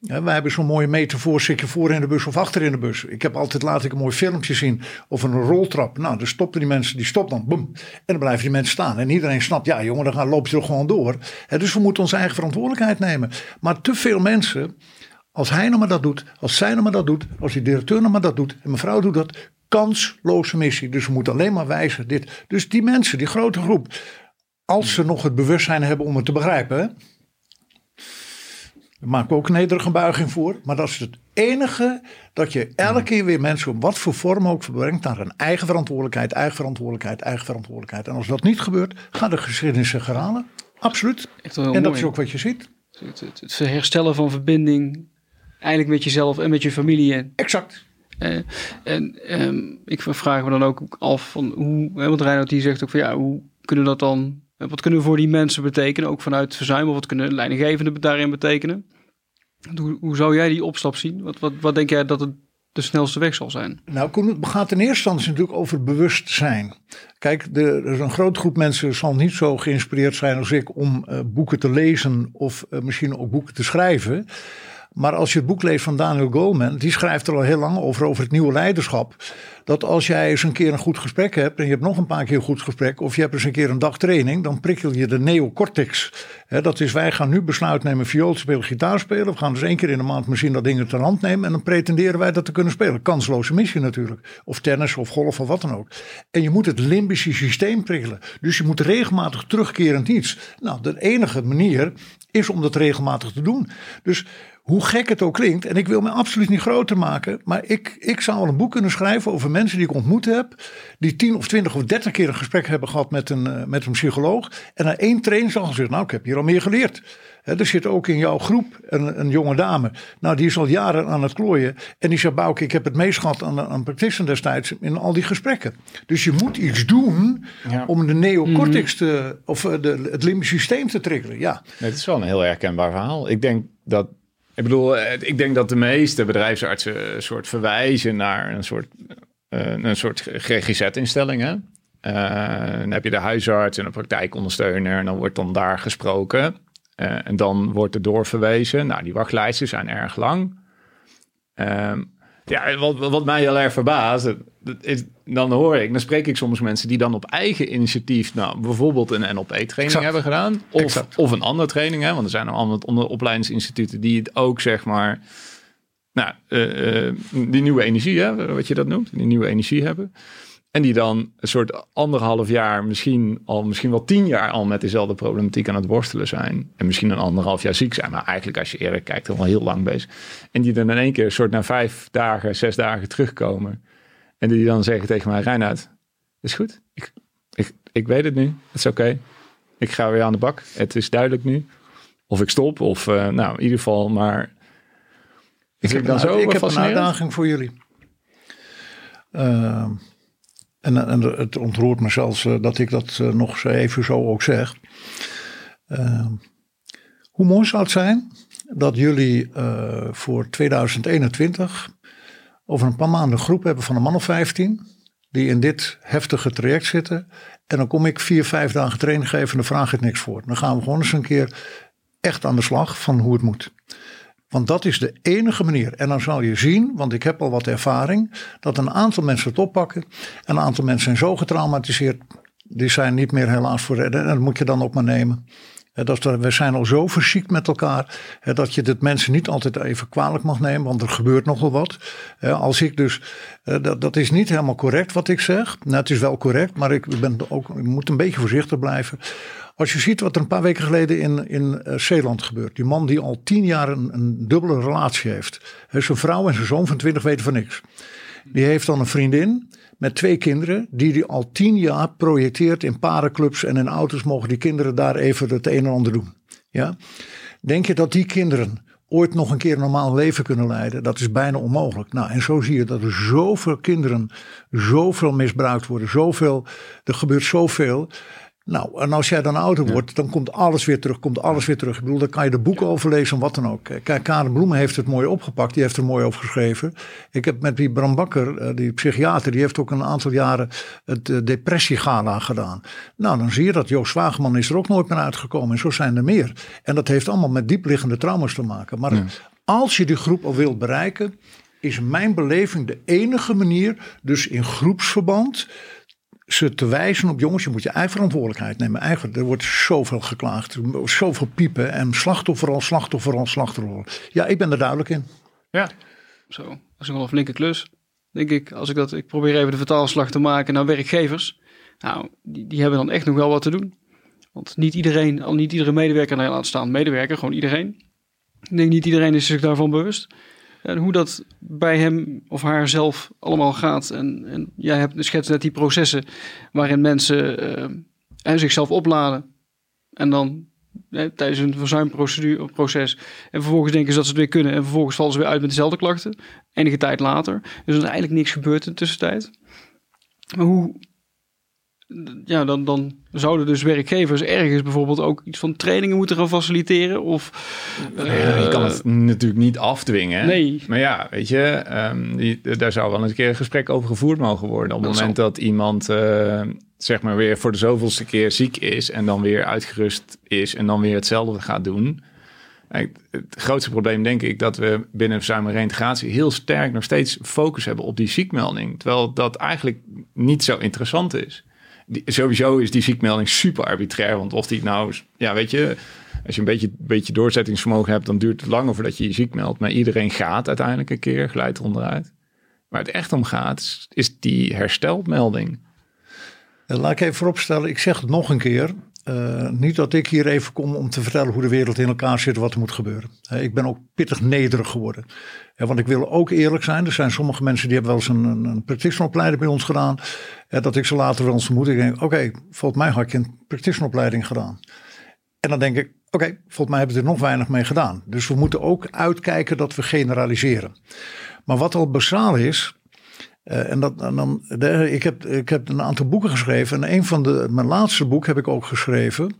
wij hebben zo'n mooie metafoor, zit je voor in de bus of achter in de bus. Ik heb altijd, laat ik een mooi filmpje zien of een roltrap. Nou, dan stoppen die mensen, die stopt dan, boem. En dan blijven die mensen staan. En iedereen snapt, ja jongen, dan gaan, loop je er gewoon door. Dus we moeten onze eigen verantwoordelijkheid nemen. Maar te veel mensen, als hij nou maar dat doet, als zij nou maar dat doet, als die directeur nou maar dat doet en mevrouw doet dat, kansloze missie. Dus we moeten alleen maar wijzen dit. Dus die mensen, die grote groep, als ze nog het bewustzijn hebben om het te begrijpen, hè, daar maken we ook een nederige buiging voor. Maar dat is het enige dat je elke keer weer mensen op wat voor vorm ook verbrengt naar een eigen verantwoordelijkheid, eigen verantwoordelijkheid, eigen verantwoordelijkheid. En als dat niet gebeurt, gaat de geschiedenis zich herhalen. Absoluut. En dat mooi. is ook wat je ziet. Het, het, het herstellen van verbinding, eigenlijk met jezelf en met je familie. En, Exact. eh, en ehm, ik vraag me dan ook af van hoe, want Reinhard die zegt ook van ja, hoe kunnen dat dan, wat kunnen we voor die mensen betekenen, ook vanuit verzuim, of wat kunnen leidinggevenden daarin betekenen? Hoe, hoe zou jij die opstap zien? Wat, wat, wat denk jij dat het de snelste weg zal zijn? Nou, het gaat in eerste instantie natuurlijk over bewustzijn. Kijk, er is een grote groep mensen zal niet zo geïnspireerd zijn als ik om eh, boeken te lezen of eh, misschien ook boeken te schrijven. Maar als je het boek leest van Daniel Goleman, die schrijft er al heel lang over, over het nieuwe leiderschap. Dat als jij eens een keer een goed gesprek hebt en je hebt nog een paar keer een goed gesprek, of je hebt eens een keer een dag training, dan prikkel je de neocortex. Dat is, wij gaan nu besluit nemen viool spelen, gitaar spelen. We gaan dus één keer in de maand misschien dat ding ter hand nemen en dan pretenderen wij dat te kunnen spelen. Kansloze missie natuurlijk. Of tennis of golf of wat dan ook. En je moet het limbische systeem prikkelen. Dus je moet regelmatig terugkerend iets. Nou, de enige manier is om dat regelmatig te doen. Dus hoe gek het ook klinkt, en ik wil me absoluut niet groter maken, maar ik, ik zou wel een boek kunnen schrijven over mensen die ik ontmoet heb, die tien of twintig of dertig keer een gesprek hebben gehad met een, eh, met een psycholoog. En na één training zal gezegd, nou ik heb hier al meer geleerd. Hè, er zit ook in jouw groep een, een jonge dame, nou die is al jaren aan het klooien. En die zegt, Bouke, ik heb het meest gehad aan, aan practitioner destijds in al die gesprekken. Dus je moet iets doen Ja. om de neocortex te, of eh, de, het limbisch systeem te triggeren. Ja, Nee, Het is wel een heel herkenbaar verhaal. Ik denk dat Ik bedoel, eh, ik denk dat de meeste bedrijfsartsen een soort verwijzen naar een soort, uh, een soort GGZ-instelling. Uh, dan heb je de huisarts en de praktijkondersteuner en dan wordt dan daar gesproken. En dan wordt er doorverwezen. Nou, die wachtlijsten zijn erg lang. Um, ja, wat, wat mij heel erg verbaast, is, dan hoor ik, dan spreek ik soms mensen die dan op eigen initiatief, nou, bijvoorbeeld een NLP-training hebben gedaan, of, of een andere training, hè, want er zijn er allemaal opleidingsinstituten die het ook, zeg maar, nou, uh, uh, die nieuwe energie, hè, wat je dat noemt, die nieuwe energie hebben. En die dan een soort anderhalf jaar, misschien al misschien wel tien jaar al met dezelfde problematiek aan het worstelen zijn. En misschien een anderhalf jaar ziek zijn. Maar eigenlijk als je eerlijk kijkt, al heel lang bezig. En die dan in één keer een soort na vijf dagen, zes dagen terugkomen. En die dan zeggen tegen mij, Reinoud, is goed. Ik, ik, ik weet het nu. Het is oké. Ik ga weer aan de bak. Het is duidelijk nu. Of ik stop. Of uh, nou, in ieder geval maar... Ik, heb, dan zo ik heb een uitdaging voor jullie. Uh, en, het ontroert me zelfs uh, dat ik dat uh, nog even zo ook zeg. Uh, hoe mooi zou het zijn dat jullie voor 2021 over een paar maanden een groep hebben van een man of 15 die in dit heftige traject zitten. En dan kom ik vier, vijf dagen training geven en dan vraag ik niks voor. Dan gaan we gewoon eens een keer echt aan de slag van hoe het moet. Want dat is de enige manier. En dan zal je zien, want ik heb al wat ervaring, dat een aantal mensen het oppakken. En een aantal mensen zijn zo getraumatiseerd, die zijn niet meer helaas voor redden. En dat moet je dan ook maar nemen. Dat we zijn al zo verziekt met elkaar dat je dit mensen niet altijd even kwalijk mag nemen, want er gebeurt nogal wat. Als ik dus, dat, dat is niet helemaal correct wat ik zeg. Nou, het is wel correct, maar ik, ben ook, ik moet een beetje voorzichtig blijven. Als je ziet wat er een paar weken geleden in, in uh, Zeeland gebeurt. Die man die al tien jaar een, een dubbele relatie heeft. Zijn vrouw en zijn zoon van twintig weten van niks. Die heeft dan een vriendin met twee kinderen. Die die al tien jaar projecteert in parenclubs en in auto's. Mogen die kinderen daar even het een en ander doen. Ja? Denk je dat die kinderen ooit nog een keer een normaal leven kunnen leiden. Dat is bijna onmogelijk. Nou, en zo zie je dat er zoveel kinderen zoveel misbruikt worden. Zoveel, er gebeurt zoveel. Nou, en als jij dan ouder wordt, dan komt alles weer terug, komt alles weer terug. Ik bedoel, dan kan je de boeken overlezen, wat dan ook. Kijk, Karen Bloemen heeft het mooi opgepakt, die heeft er mooi over geschreven. Ik heb met die Bram Bakker, eh, die psychiater, die heeft ook een aantal jaren het uh, depressiegala gedaan. Nou, dan zie je dat Joost Wageman is er ook nooit meer uitgekomen. En zo zijn er meer. En dat heeft allemaal met diepliggende trauma's te maken. Maar als je die groep al wilt bereiken, is mijn beleving de enige manier, dus in groepsverband ze te wijzen op jongens, je moet je eigen verantwoordelijkheid nemen. Eigenlijk, er wordt zoveel geklaagd, zoveel piepen en slachtoffer al, slachtoffer al, slachtoffer Ja, ik ben er duidelijk in. Ja, zo. Dat is een flinke klus, denk ik. Als ik dat, ik probeer even de vertaalslag te maken naar werkgevers. Nou, die, die hebben dan echt nog wel wat te doen. Want niet iedereen, al niet iedere medewerker, nou laat staan medewerker, gewoon iedereen. Ik denk niet iedereen is zich daarvan bewust. En hoe dat bij hem of haar zelf allemaal gaat. En, en jij hebt schetst net die processen waarin mensen uh, zichzelf opladen. En dan tijdens een verzuimprocedure proces. En vervolgens denken ze dat ze het weer kunnen. En vervolgens vallen ze weer uit met dezelfde klachten. Enige tijd later. Dus er eigenlijk niks gebeurd in de tussentijd. Maar hoe, ja, dan, dan zouden dus werkgevers ergens bijvoorbeeld ook iets van trainingen moeten gaan faciliteren. Of, uh, je kan het natuurlijk niet afdwingen. Nee. Maar ja, weet je, um, die, daar zou wel een keer een gesprek over gevoerd mogen worden. Op het moment dat iemand, uh, zeg maar, weer voor de zoveelste keer ziek is en dan weer uitgerust is en dan weer hetzelfde gaat doen. Het grootste probleem denk ik dat we binnen verzuim reintegratie heel sterk nog steeds focus hebben op die ziekmelding. Terwijl dat eigenlijk niet zo interessant is sowieso is die ziekmelding super arbitrair. Want of die nou, ja, weet je, als je een beetje, beetje doorzettingsvermogen hebt, dan duurt het langer voordat je je ziek meldt. Maar iedereen gaat uiteindelijk een keer, glijdt onderuit. Waar het echt om gaat, is die herstelmelding. Laat ik even vooropstellen, ik zeg het nog een keer. Uh, niet dat ik hier even kom om te vertellen hoe de wereld in elkaar zit, wat er moet gebeuren. Uh, ik ben ook pittig nederig geworden. Ja, want ik wil ook eerlijk zijn. Er zijn sommige mensen die hebben wel eens een, een, practitioneropleiding bij ons gedaan. dat ik ze later wel eens vermoed. Ik denk, oké, volgens mij had je een practitioneropleiding gedaan. En dan denk ik, oké, volgens mij hebben we er nog weinig mee gedaan. Dus we moeten ook uitkijken dat we generaliseren. Maar wat al basaal is, uh, en, dat, en dan, ik, heb, ik heb een aantal boeken geschreven. En een van de, mijn laatste boek heb ik ook geschreven.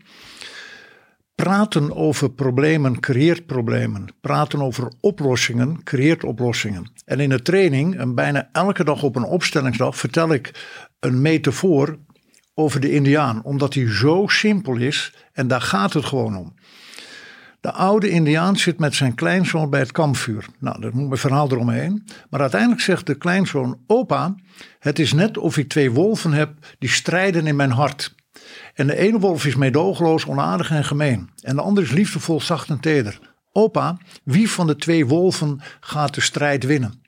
Praten over problemen creëert problemen. Praten over oplossingen creëert oplossingen. En in de training, en bijna elke dag op een opstellingsdag, vertel ik een metafoor over de Indiaan. Omdat die zo simpel is en daar gaat het gewoon om. De oude Indiaan zit met zijn kleinzoon bij het kampvuur. Nou, dat moet mijn verhaal eromheen. Maar uiteindelijk zegt de kleinzoon: Opa, het is net of ik twee wolven heb die strijden in mijn hart. En de ene wolf is meedogenloos, onaardig en gemeen. En de andere is liefdevol, zacht en teder. Opa, wie van de twee wolven gaat de strijd winnen?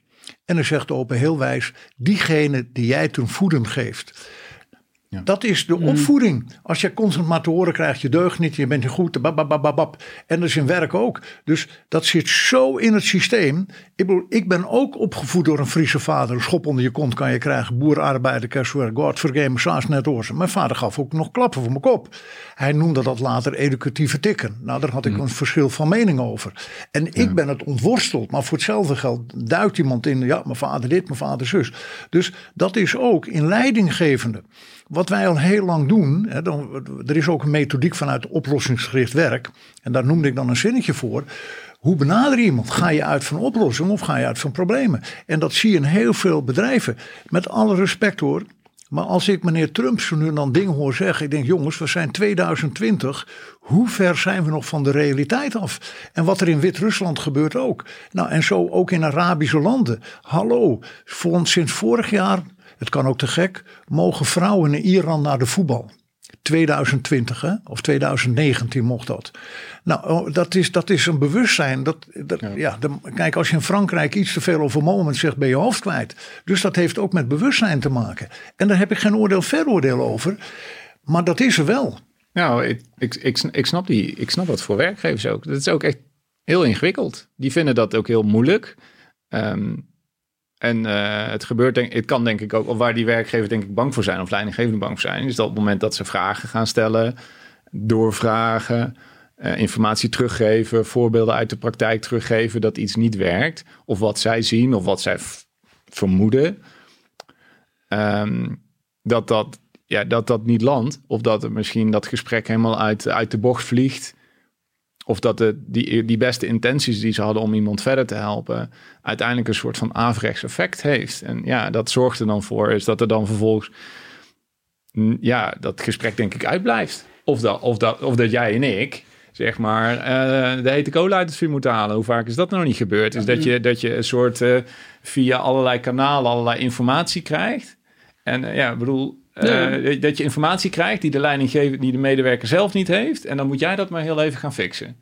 En dan zegt de opa heel wijs: diegene die jij ten voeden geeft. Dat is de opvoeding. Als je constant maar te horen krijgt, je deugt niet, je bent niet goed, bababababab. En dat is in werk ook. Dus dat zit zo in het systeem. Ik, bedoel, ik ben ook opgevoed door een Friese vader. Een schop onder je kont kan je krijgen. Boerarbeider, kerstwerk, God vergeet saas net oorzen. Mijn vader gaf ook nog klappen voor mijn kop. Hij noemde dat later educatieve tikken. Nou, daar had ik een verschil van mening over. En ik ben het ontworsteld. Maar voor hetzelfde geld duikt iemand in. Ja, mijn vader dit, mijn vader zus. Dus dat is ook in leidinggevende. Wat wij al heel lang doen, hè, dan, er is ook een methodiek vanuit oplossingsgericht werk. En daar noemde ik dan een zinnetje voor. Hoe benader je iemand? Ga je uit van oplossingen of ga je uit van problemen? En dat zie je in heel veel bedrijven. Met alle respect hoor. Maar als ik meneer Trump zo nu dan dingen hoor zeggen, ik denk jongens, we zijn 2020. Hoe ver zijn we nog van de realiteit af? En wat er in Wit-Rusland gebeurt ook. Nou, en zo ook in Arabische landen. Hallo, sinds vorig jaar het kan ook te gek, mogen vrouwen in Iran naar de voetbal. 2020 hè? of 2019 mocht dat. Nou, oh, dat is, dat is een bewustzijn. Dat, dat ja. kijk, als je in Frankrijk iets te veel over moments zegt, ben je hoofd kwijt. Dus dat heeft ook met bewustzijn te maken. En daar heb ik geen oordeel, veroordeel over. Maar dat is er wel. Nou, ik, ik, ik, ik, snap die, ik snap dat voor werkgevers ook. Dat is ook echt heel ingewikkeld. Die vinden dat ook heel moeilijk. Um, en uh, het gebeurt, denk, het kan denk ik ook, of waar die werkgevers denk ik bang voor zijn, of leidinggevende bang voor zijn, is dat op het moment dat ze vragen gaan stellen, doorvragen, uh, informatie teruggeven, voorbeelden uit de praktijk teruggeven dat iets niet werkt, of wat zij zien of wat zij vermoeden, um, dat, dat, ja, dat dat niet landt, of dat er misschien dat gesprek helemaal uit, uit de bocht vliegt. Of dat de, die, die beste intenties die ze hadden om iemand verder te helpen, uiteindelijk een soort van averechts effect heeft. En ja, dat zorgt er dan voor, is dat er dan vervolgens, ja, dat gesprek denk ik uitblijft. Of dat, of dat, of dat jij en ik, zeg maar, uh, de hete kolen uit het vuur moeten halen. Hoe vaak is dat nog niet gebeurd? Is dat je, dat je een soort uh, via allerlei kanalen allerlei informatie krijgt. En uh, ja, bedoel, uh, dat je informatie krijgt die de leidinggever, die de medewerker zelf niet heeft. En dan moet jij dat maar heel even gaan fixen.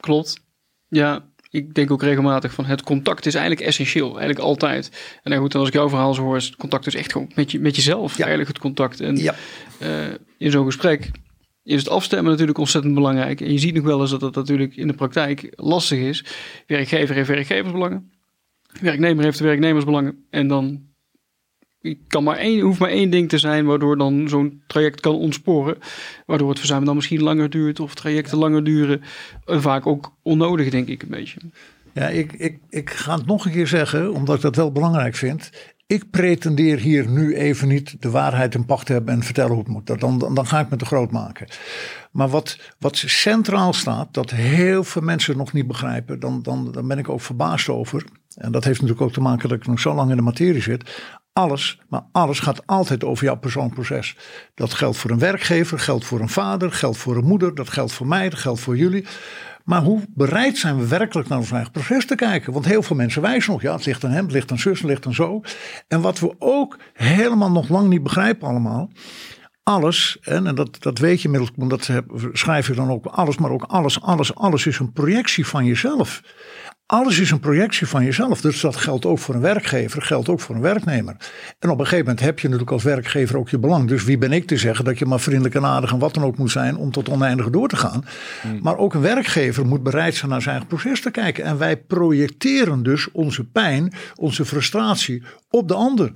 Klopt. Ja, ik denk ook regelmatig van het contact is eigenlijk essentieel. Eigenlijk altijd. En dan goed, als ik jouw verhaal zo hoor, is het contact dus echt gewoon met, je, met jezelf. Ja. Eigenlijk het contact. En ja. uh, in zo'n gesprek is het afstemmen natuurlijk ontzettend belangrijk. En je ziet nog wel eens dat dat natuurlijk in de praktijk lastig is. Werkgever heeft werkgeversbelangen. Werknemer heeft de werknemersbelangen. En dan kan maar één, hoeft maar één ding te zijn waardoor dan zo'n traject kan ontsporen. Waardoor het verzuim dan misschien langer duurt of trajecten langer duren. En vaak ook onnodig, denk ik een beetje. Ja, ik, ik, ik ga het nog een keer zeggen, omdat ik dat wel belangrijk vind. Ik pretendeer hier nu even niet de waarheid in pacht te hebben en vertellen hoe het moet. Dan, dan, dan ga ik me te groot maken. Maar wat, wat centraal staat, dat heel veel mensen nog niet begrijpen, dan, dan, dan ben ik ook verbaasd over. En dat heeft natuurlijk ook te maken dat ik nog zo lang in de materie zit. Alles, maar alles gaat altijd over jouw persoonlijk proces. Dat geldt voor een werkgever, geldt voor een vader, geldt voor een moeder, dat geldt voor mij, dat geldt voor jullie. Maar hoe bereid zijn we werkelijk naar ons eigen proces te kijken? Want heel veel mensen wijzen nog, ja, het ligt aan hem, het ligt aan zus, het ligt aan zo. En wat we ook helemaal nog lang niet begrijpen allemaal. Alles, en dat, dat weet je inmiddels, dat schrijf je dan ook alles, maar ook alles, alles, alles is een projectie van jezelf. Alles is een projectie van jezelf. Dus dat geldt ook voor een werkgever, geldt ook voor een werknemer. En op een gegeven moment heb je natuurlijk als werkgever ook je belang. Dus wie ben ik te zeggen dat je maar vriendelijk en aardig en wat dan ook moet zijn om tot oneindige door te gaan. Hmm. Maar ook een werkgever moet bereid zijn naar zijn eigen proces te kijken. En wij projecteren dus onze pijn, onze frustratie op de ander.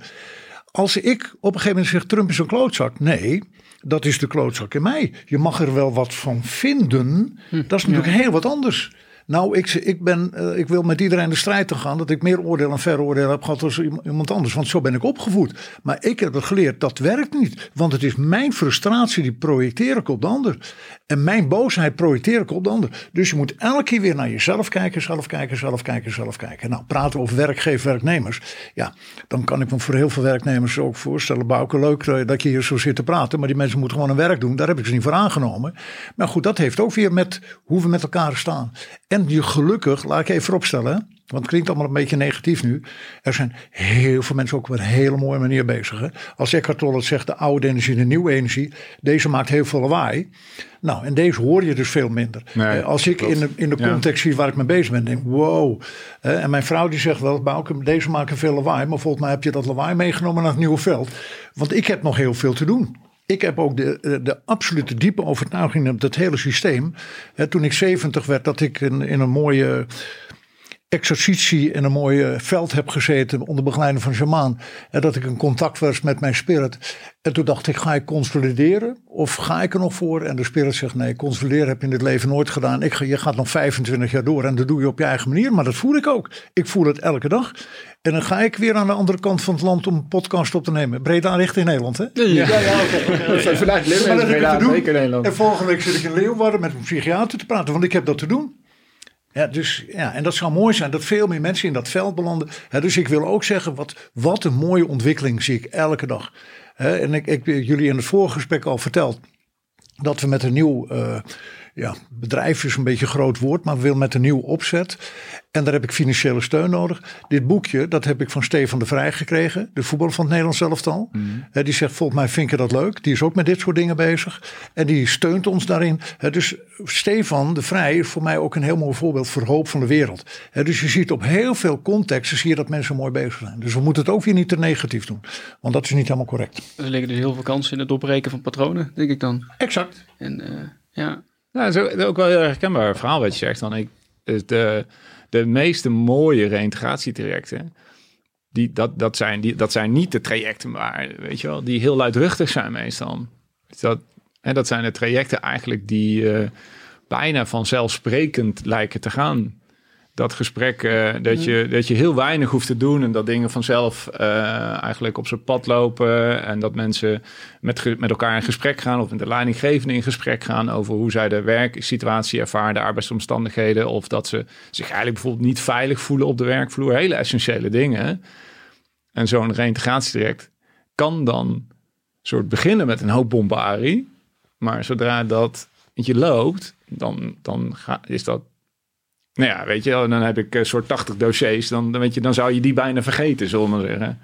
Als ik op een gegeven moment zeg Trump is een klootzak. Nee, dat is de klootzak in mij. Je mag er wel wat van vinden. Hm, dat is natuurlijk heel wat anders. Nou, ik, ik, ben, eh, ik wil met iedereen de strijd te gaan dat ik meer oordeel en veroordeel heb gehad als iemand anders. Want zo ben ik opgevoed. Maar ik heb het geleerd, dat werkt niet. Want het is mijn frustratie, die projecteer ik op de ander. En mijn boosheid projecteer ik op de ander. Dus je moet elke keer weer naar jezelf kijken, zelf kijken, zelf kijken, zelf kijken. Nou, praten over werkgever, werknemers. Ja, dan kan ik me voor heel veel werknemers ook voorstellen. Bouke, leuk eh, dat je hier zo zit te praten. Maar die mensen moeten gewoon een werk doen. Daar heb ik ze niet voor aangenomen. Maar goed, dat heeft ook weer met hoe we met elkaar staan. En je gelukkig, laat ik even opstellen. Want het klinkt allemaal een beetje negatief nu. Er zijn heel veel mensen ook op een hele mooie manier bezig. Hè? Als Eckhart Tolle zegt de oude energie, de nieuwe energie. Deze maakt heel veel lawaai. Nou, en deze hoor je dus veel minder. Nee, Als ik in de, in de context zie waar ik mee bezig ben, denk wow. En mijn vrouw die zegt wel, Bouke, deze maken veel lawaai. Maar volgens mij heb je dat lawaai meegenomen naar het nieuwe veld. Want ik heb nog heel veel te doen. Ik heb ook de, de absolute diepe overtuiging dat het hele systeem. Hè, toen ik 70 werd, dat ik in, in een mooie exercitie in een mooie veld heb gezeten onder begeleiding van Jamaan. En dat ik in contact was met mijn spirit. En toen dacht ik, ga ik consolideren of ga ik er nog voor? En de spirit zegt, nee, consolideren heb je in dit leven nooit gedaan. Ik, je gaat nog 25 jaar door en dat doe je op je eigen manier. Maar dat voel ik ook. Ik voel het elke dag. En dan ga ik weer aan de andere kant van het land om een podcast op te nemen. Breda richting Nederland, hè? Ja, ja, ja oké. Vanuit Nederland. En volgende week zit ik in Leeuwarden met een psychiater te praten, want ik heb dat te doen. Ja, dus, ja, en dat zou mooi zijn dat veel meer mensen in dat veld belanden. dus ik wil ook zeggen, wat, wat een mooie ontwikkeling zie ik elke dag. en ik, ik jullie in het vorige gesprek al verteld dat we met een nieuw uh, ja, bedrijf is een beetje een groot woord, maar willen met een nieuw opzet. En daar heb ik financiële steun nodig. Dit boekje, dat heb ik van Stefan de Vrij gekregen, de voetballer van het Nederlands elftal. Mm. die zegt, volgens mij vind je dat leuk. Die is ook met dit soort dingen bezig. En die steunt ons daarin. dus Stefan de Vrij is voor mij ook een heel mooi voorbeeld voor hoop van de wereld. dus je ziet op heel veel contexten zie je dat mensen mooi bezig zijn. Dus we moeten het ook weer niet te negatief doen. Want dat is niet helemaal correct. Er liggen dus heel veel kansen in het doorbreken van patronen, denk ik dan. Exact. En uh, ja, nou, dat is ook wel heel herkenbaar verhaal wat je zegt. Ik, de, de meeste mooie reïntegratietrajecten, die, dat, dat, zijn, die, dat zijn niet de trajecten waar, weet je wel, die heel luidruchtig zijn meestal. Dat, en dat zijn de trajecten eigenlijk die uh, bijna vanzelfsprekend lijken te gaan dat gesprek, uh, dat, je, dat je heel weinig hoeft te doen en dat dingen vanzelf uh, eigenlijk op zijn pad lopen en dat mensen met, met elkaar in gesprek gaan of met de leidinggevende in gesprek gaan over hoe zij de werksituatie ervaren, de arbeidsomstandigheden of dat ze zich eigenlijk bijvoorbeeld niet veilig voelen op de werkvloer. Hele essentiële dingen. En zo'n reintegratietraject kan dan soort beginnen met een hoop bombarie, maar zodra dat je loopt, dan, dan ga, is dat nou ja, weet je, dan heb ik een soort 80 dossiers. Dan, weet je, dan zou je die bijna vergeten, zullen we maar zeggen.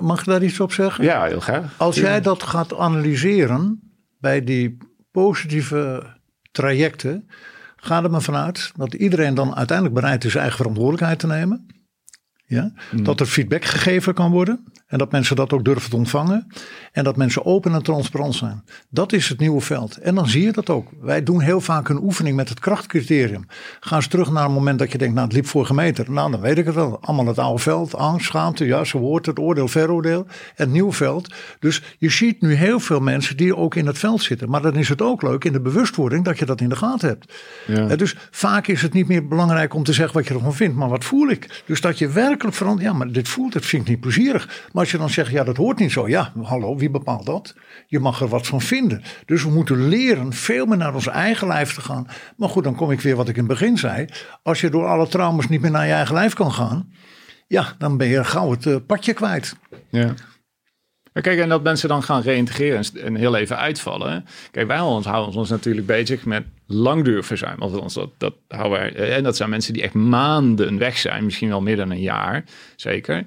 Mag ik daar iets op zeggen? Ja, heel graag. Als jij dat gaat analyseren bij die positieve trajecten, ga er maar vanuit dat iedereen dan uiteindelijk bereid is zijn eigen verantwoordelijkheid te nemen. Ja? Mm. Dat er feedback gegeven kan worden. En dat mensen dat ook durven te ontvangen. En dat mensen open en transparant zijn. Dat is het nieuwe veld. En dan zie je dat ook. Wij doen heel vaak een oefening met het krachtcriterium. Ga eens terug naar een moment dat je denkt, nou het liep vorige meter. Nou dan weet ik het wel. Allemaal het oude veld, angst, schaamte, zo hoort het, oordeel, veroordeel. Het nieuwe veld. Dus je ziet nu heel veel mensen die ook in het veld zitten. Maar dan is het ook leuk in de bewustwording dat je dat in de gaten hebt. Ja. Dus vaak is het niet meer belangrijk om te zeggen wat je ervan vindt. Maar wat voel ik? Dus dat je werkelijk verandert. Ja, maar dit voelt, het vind ik niet plezierig. Als je dan zegt, ja, dat hoort niet zo. Ja, hallo, wie bepaalt dat? Je mag er wat van vinden. Dus we moeten leren veel meer naar ons eigen lijf te gaan. Maar goed, dan kom ik weer wat ik in het begin zei. Als je door alle trauma's niet meer naar je eigen lijf kan gaan. Ja, dan ben je gauw het uh, padje kwijt. Ja. Kijk, en dat mensen dan gaan reïntegreren en heel even uitvallen. Kijk, wij houden ons natuurlijk bezig met langduurverzuim. Althans, dat, dat houden wij. En dat zijn mensen die echt maanden weg zijn, misschien wel meer dan een jaar, zeker.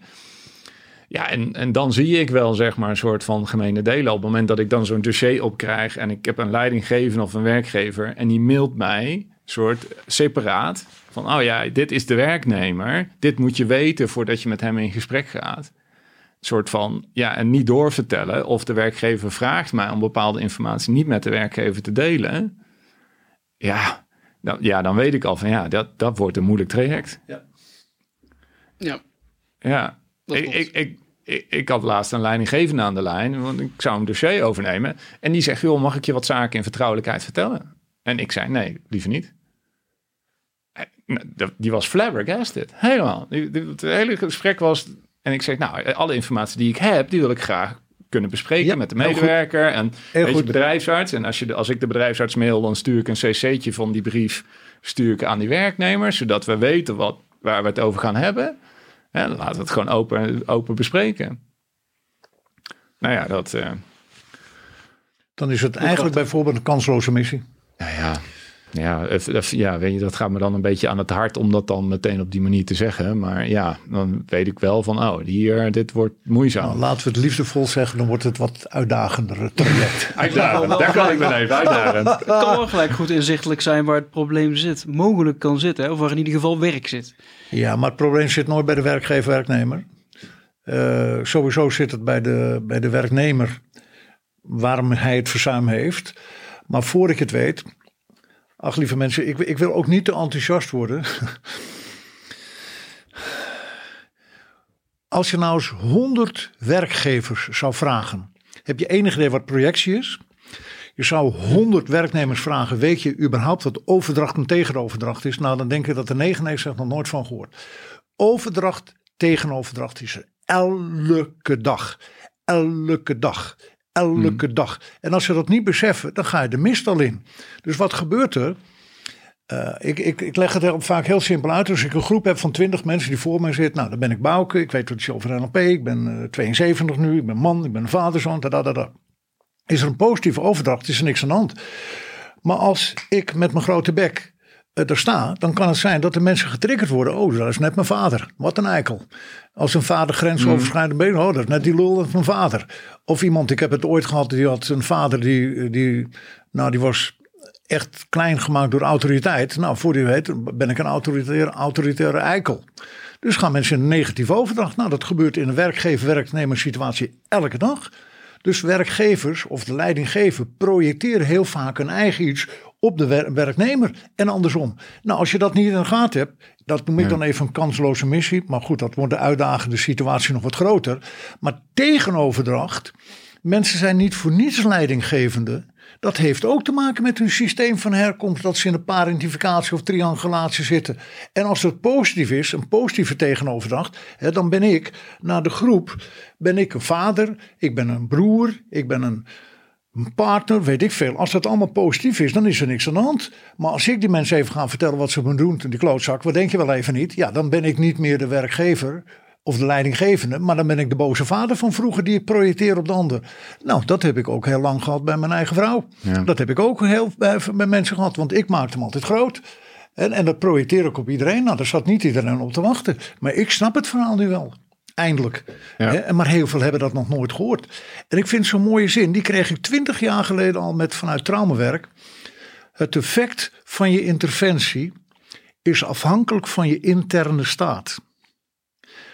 Ja, en, en dan zie ik wel zeg maar een soort van gemene delen. Op het moment dat ik dan zo'n dossier opkrijg en ik heb een leidinggever of een werkgever en die mailt mij soort separaat van, oh ja, dit is de werknemer. Dit moet je weten voordat je met hem in gesprek gaat. Een soort van, ja, en niet doorvertellen of de werkgever vraagt mij om bepaalde informatie niet met de werkgever te delen. Ja, dan, ja, dan weet ik al van, ja, dat, dat wordt een moeilijk traject. Ja. Ja. Ja, ik, ik, ik, ik, had laatst een leidinggevende aan de lijn, want ik zou een dossier overnemen. En die zegt, joh, mag ik je wat zaken in vertrouwelijkheid vertellen? En ik zei, nee, liever niet. Nou, dat- die was flabbergasted. Helemaal. Het hele gesprek was... En ik zeg, nou, alle informatie die ik heb, die wil ik graag kunnen bespreken Ja, met de goed. medewerker en Heel weet je, goed. bedrijfsarts. En als, je de, als ik de bedrijfsarts mail, dan stuur ik een cc'tje van die brief stuur ik aan die werknemers, zodat we weten wat, waar we het over gaan hebben. En laten we het gewoon open, open bespreken. Nou ja, dat... eh, Dan is het eigenlijk bijvoorbeeld een kansloze missie. Nou ja, ja, ja, weet je, dat gaat me dan een beetje aan het hart om dat dan meteen op die manier te zeggen. Maar ja, dan weet ik wel van, oh, hier, dit wordt moeizaam. Nou, laten we het liefdevol zeggen, dan wordt het wat uitdagender traject. Uitdagen, daar kan ik me even uitdagen. Het kan wel gelijk goed inzichtelijk zijn waar het probleem zit. Mogelijk kan zitten, of waar in ieder geval werk zit. Ja, maar het probleem zit nooit bij de werkgever-werknemer. Eh, sowieso zit het bij de, bij de werknemer waarom hij het verzuim heeft. Maar voor ik het weet, ach lieve mensen, ik, ik wil ook niet te enthousiast worden. Als je nou eens 100 werkgevers zou vragen, heb je enig idee wat projectie is? Je zou 100 werknemers vragen, weet je überhaupt wat overdracht en tegenoverdracht is? Nou, dan denk ik dat de 99 nog nooit van gehoord. Overdracht, tegenoverdracht is er elke dag. Elke dag. Elke dag. En als ze dat niet beseffen, dan ga je de mist al in. Dus wat gebeurt er? Uh, ik, ik, ik, leg het heel, vaak heel simpel uit. Als ik een groep heb van 20 mensen die voor mij zitten. Nou, dan ben ik Bouke. Ik weet wat is over NLP. Ik ben uh, 72 nu. Ik ben man. Ik ben vaderzoon. Da, da, da. Is er een positieve overdracht, is er niks aan de hand. Maar als ik met mijn grote bek uh, er sta, dan kan het zijn dat de mensen getriggerd worden. Oh, dat is net mijn vader. Wat een eikel. Als een vader grensoverschrijdend mm. oh, dat is net die lul van mijn vader. Of iemand, ik heb het ooit gehad, die had een vader die, die nou, die was echt klein gemaakt door autoriteit. Nou, voor die weet ben ik een autoritaire, autoritaire eikel. Dus gaan mensen in een negatieve overdracht. Nou, dat gebeurt in een werkgever-werknemer situatie elke dag. Dus werkgevers of de leidinggever projecteren heel vaak een eigen iets op de wer werknemer en andersom. Nou, als je dat niet in de gaten hebt, dat noem ik dan even een kansloze missie. Maar goed, dat wordt de uitdagende situatie nog wat groter. Maar tegenoverdracht, mensen zijn niet voor niets leidinggevende. Dat heeft ook te maken met hun systeem van herkomst, dat ze in een parentificatie of triangulatie zitten. En als het positief is, een positieve tegenoverdracht, hè, dan ben ik naar de groep, ben ik een vader, ik ben een broer, ik ben een, een partner, weet ik veel. Als dat allemaal positief is, dan is er niks aan de hand. Maar als ik die mensen even ga vertellen wat ze moeten doen, die klootzak, wat denk je wel even niet? Ja, dan ben ik niet meer de werkgever of de leidinggevende, maar dan ben ik de boze vader van vroeger die ik projecteer op de ander. Nou, dat heb ik ook heel lang gehad bij mijn eigen vrouw. Ja. Dat heb ik ook heel bij, bij mensen gehad, want ik maakte hem altijd groot. En, en dat projecteer ik op iedereen. Nou, daar zat niet iedereen op te wachten. Maar ik snap het verhaal nu wel. Eindelijk. Ja. Maar heel veel hebben dat nog nooit gehoord. En ik vind zo'n mooie zin, die kreeg ik twintig jaar geleden al met vanuit traumawerk. Het effect van je interventie is afhankelijk van je interne staat.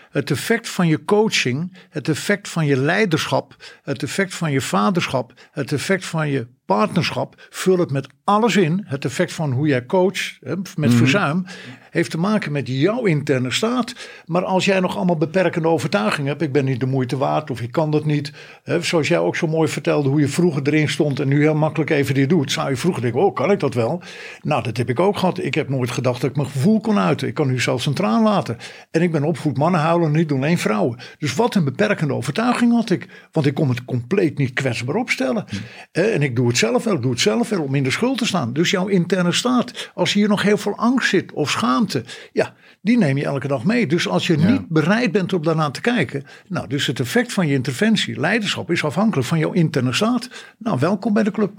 Het effect van je coaching, het effect van je leiderschap, het effect van je vaderschap, het effect van je partnerschap, vul het met alles in. Het effect van hoe jij coacht, met verzuim, heeft te maken met jouw interne staat. Maar als jij nog allemaal beperkende overtuigingen hebt, ik ben niet de moeite waard of ik kan dat niet. Hè, zoals jij ook zo mooi vertelde hoe je vroeger erin stond en nu heel makkelijk even dit doet. Zou je vroeger denken, oh kan ik dat wel? Nou, dat heb ik ook gehad. Ik heb nooit gedacht dat ik mijn gevoel kon uiten. Ik kan nu zelfs een traan laten. En ik ben opvoed mannen houden, niet alleen vrouwen. Dus wat een beperkende overtuiging had ik. Want ik kon het compleet niet kwetsbaar opstellen. En ik doe het zelf wel, doe het zelf wel om in de schuld te staan. Dus jouw interne staat, als hier nog heel veel angst zit of schaamte, ja, die neem je elke dag mee. Dus als je ja. niet bereid bent om daarna te kijken, nou, dus het effect van je interventie, leiderschap, is afhankelijk van jouw interne staat. Nou, welkom bij de club.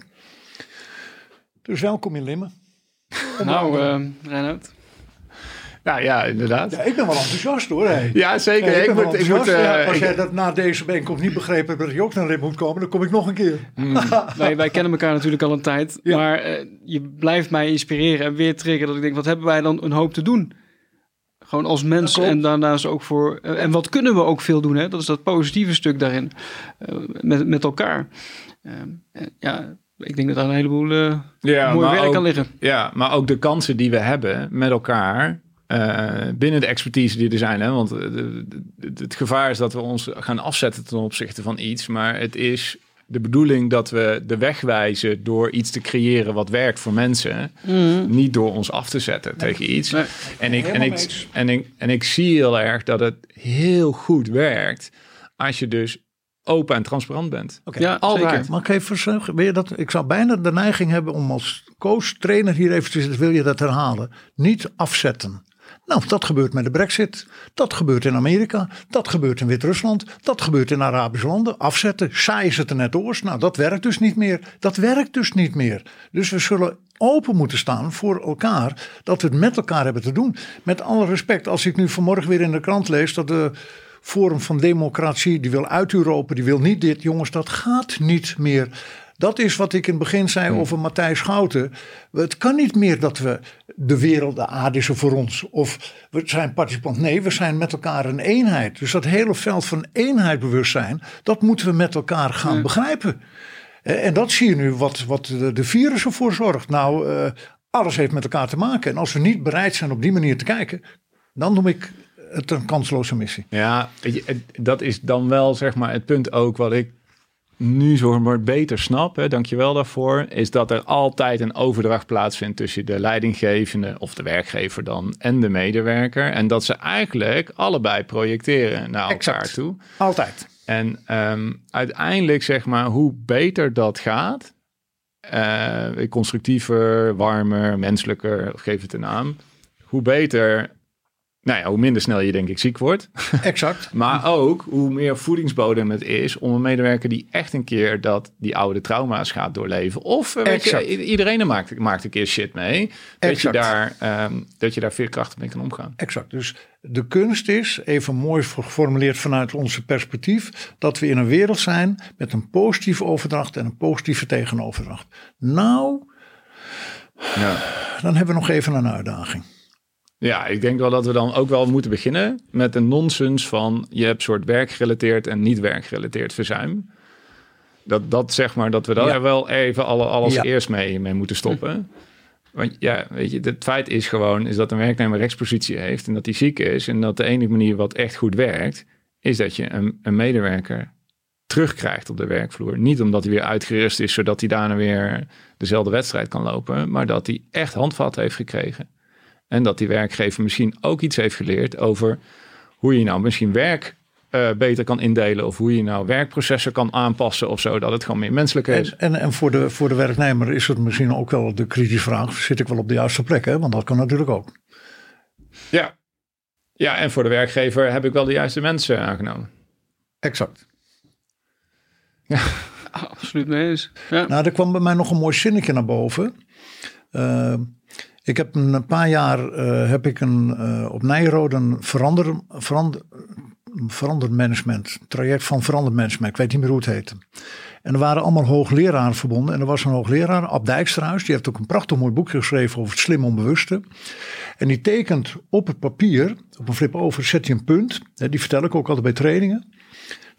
Dus welkom in Limmen. Nou, uh, Reinhard. Nou ja, inderdaad. Ja, ik ben wel enthousiast hoor. Hey. Ja, zeker. Ja, ik, ik moet, ik moet, uh, ja, als ik, jij dat na deze bijeenkomst niet begrepen hebt dat je ook naar Lim moet komen, dan kom ik nog een keer. Mm. wij, wij kennen elkaar natuurlijk al een tijd. Ja. Maar uh, je blijft mij inspireren en weer triggeren dat ik denk, wat hebben wij dan een hoop te doen? Gewoon als mens en daarnaast ook voor... Uh, en wat kunnen we ook veel doen, hè? Dat is dat positieve stuk daarin. met, met elkaar. ja, ik denk dat daar een heleboel ja, mooi werk ook, kan liggen. Ja, maar ook de kansen die we hebben met elkaar... Uh, binnen de expertise die er zijn. Hè? Want de, de, de, het gevaar is dat we ons gaan afzetten ten opzichte van iets. Maar het is de bedoeling dat we de weg wijzen door iets te creëren wat werkt voor mensen. Niet door ons af te zetten tegen iets. Nee. En, ik, en, ik, en, ik, en ik zie heel erg dat het heel goed werkt als je dus open en transparant bent. Oké. Ja, Altijd. zeker. Mag ik even je dat, ik zou bijna de neiging hebben om als coach, trainer hier even te zitten, wil je dat herhalen? Niet afzetten. Nou, dat gebeurt met de brexit. Dat gebeurt in Amerika. Dat gebeurt in Wit-Rusland. Dat gebeurt in Arabische landen. Afzetten. Saai is het er net oors. Nou, dat werkt dus niet meer. Dat werkt dus niet meer. Dus we zullen open moeten staan voor elkaar. Dat we het met elkaar hebben te doen. Met alle respect, als ik nu vanmorgen weer in de krant lees dat de Forum van Democratie, die wil uit Europa, die wil niet dit. Jongens, dat gaat niet meer. Dat is wat ik in het begin zei over Matthijs Schouten. Het kan niet meer dat we de wereld, de aarde is er voor ons. Of we zijn participant. Nee, we zijn met elkaar een eenheid. Dus dat hele veld van eenheidbewustzijn, dat moeten we met elkaar gaan begrijpen. Eh, En dat zie je nu wat, wat de, virus ervoor zorgt. Nou, eh, alles heeft met elkaar te maken. En als we niet bereid zijn op die manier te kijken, dan noem ik het een kansloze missie. Ja, dat is dan wel zeg maar het punt ook wat ik nu zo maar beter snap, hè, dankjewel daarvoor, is dat er altijd een overdracht plaatsvindt tussen de leidinggevende of de werkgever dan en de medewerker. En dat ze eigenlijk allebei projecteren naar elkaar Exact. toe. Altijd. En ehm, uiteindelijk zeg maar, hoe beter dat gaat, eh, constructiever, warmer, menselijker, geef het een naam, hoe beter, nou ja, hoe minder snel je denk ik ziek wordt. Exact. Maar ook hoe meer voedingsbodem het is om een medewerker die echt een keer dat die oude trauma's gaat doorleven. Of eh, je, iedereen er maakt, maakt een keer shit mee. Dat je, daar, ehm, dat je daar veerkrachtig mee kan omgaan. Exact. Dus de kunst is, even mooi geformuleerd vanuit onze perspectief, dat we in een wereld zijn met een positieve overdracht en een positieve tegenoverdracht. Nou, Ja. dan hebben we nog even een uitdaging. Ja, ik denk wel dat we dan ook wel moeten beginnen met een nonsens van je hebt soort werkgerelateerd en niet werkgerelateerd verzuim. Dat, dat zeg maar, dat we daar Ja. wel even alle, alles Ja. eerst mee, mee moeten stoppen. Want ja, weet je, het feit is gewoon is dat een werknemer rechtspositie heeft en dat hij ziek is. En dat de enige manier wat echt goed werkt, is dat je een, een medewerker terugkrijgt op de werkvloer. Niet omdat hij weer uitgerust is, zodat hij daarna weer dezelfde wedstrijd kan lopen, maar dat hij echt handvat heeft gekregen. En dat die werkgever misschien ook iets heeft geleerd over hoe je nou misschien werk eh, beter kan indelen. Of hoe je nou werkprocessen kan aanpassen of zo. Dat het gewoon meer menselijk is. En, en, en voor, de, voor de werknemer is het misschien ook wel de kritische vraag, zit ik wel op de juiste plek? Hè? Want dat kan natuurlijk ook. Ja. ja, en voor de werkgever heb ik wel de juiste mensen aangenomen. Exact. Ah, absoluut mee eens. Ja. Nou, er kwam bij mij nog een mooi zinnetje naar boven. Eh, ik heb een paar jaar eh, heb ik een, eh, op Nijrode een verander, verander, management, traject van verander management. Ik weet niet meer hoe het heette. En er waren allemaal hoogleraren verbonden. En er was een hoogleraar, Ab Dijkstrahuis, die heeft ook een prachtig mooi boekje geschreven over het slim onbewuste. En die tekent op het papier, op een flip over, zet hij een punt. Die vertel ik ook altijd bij trainingen.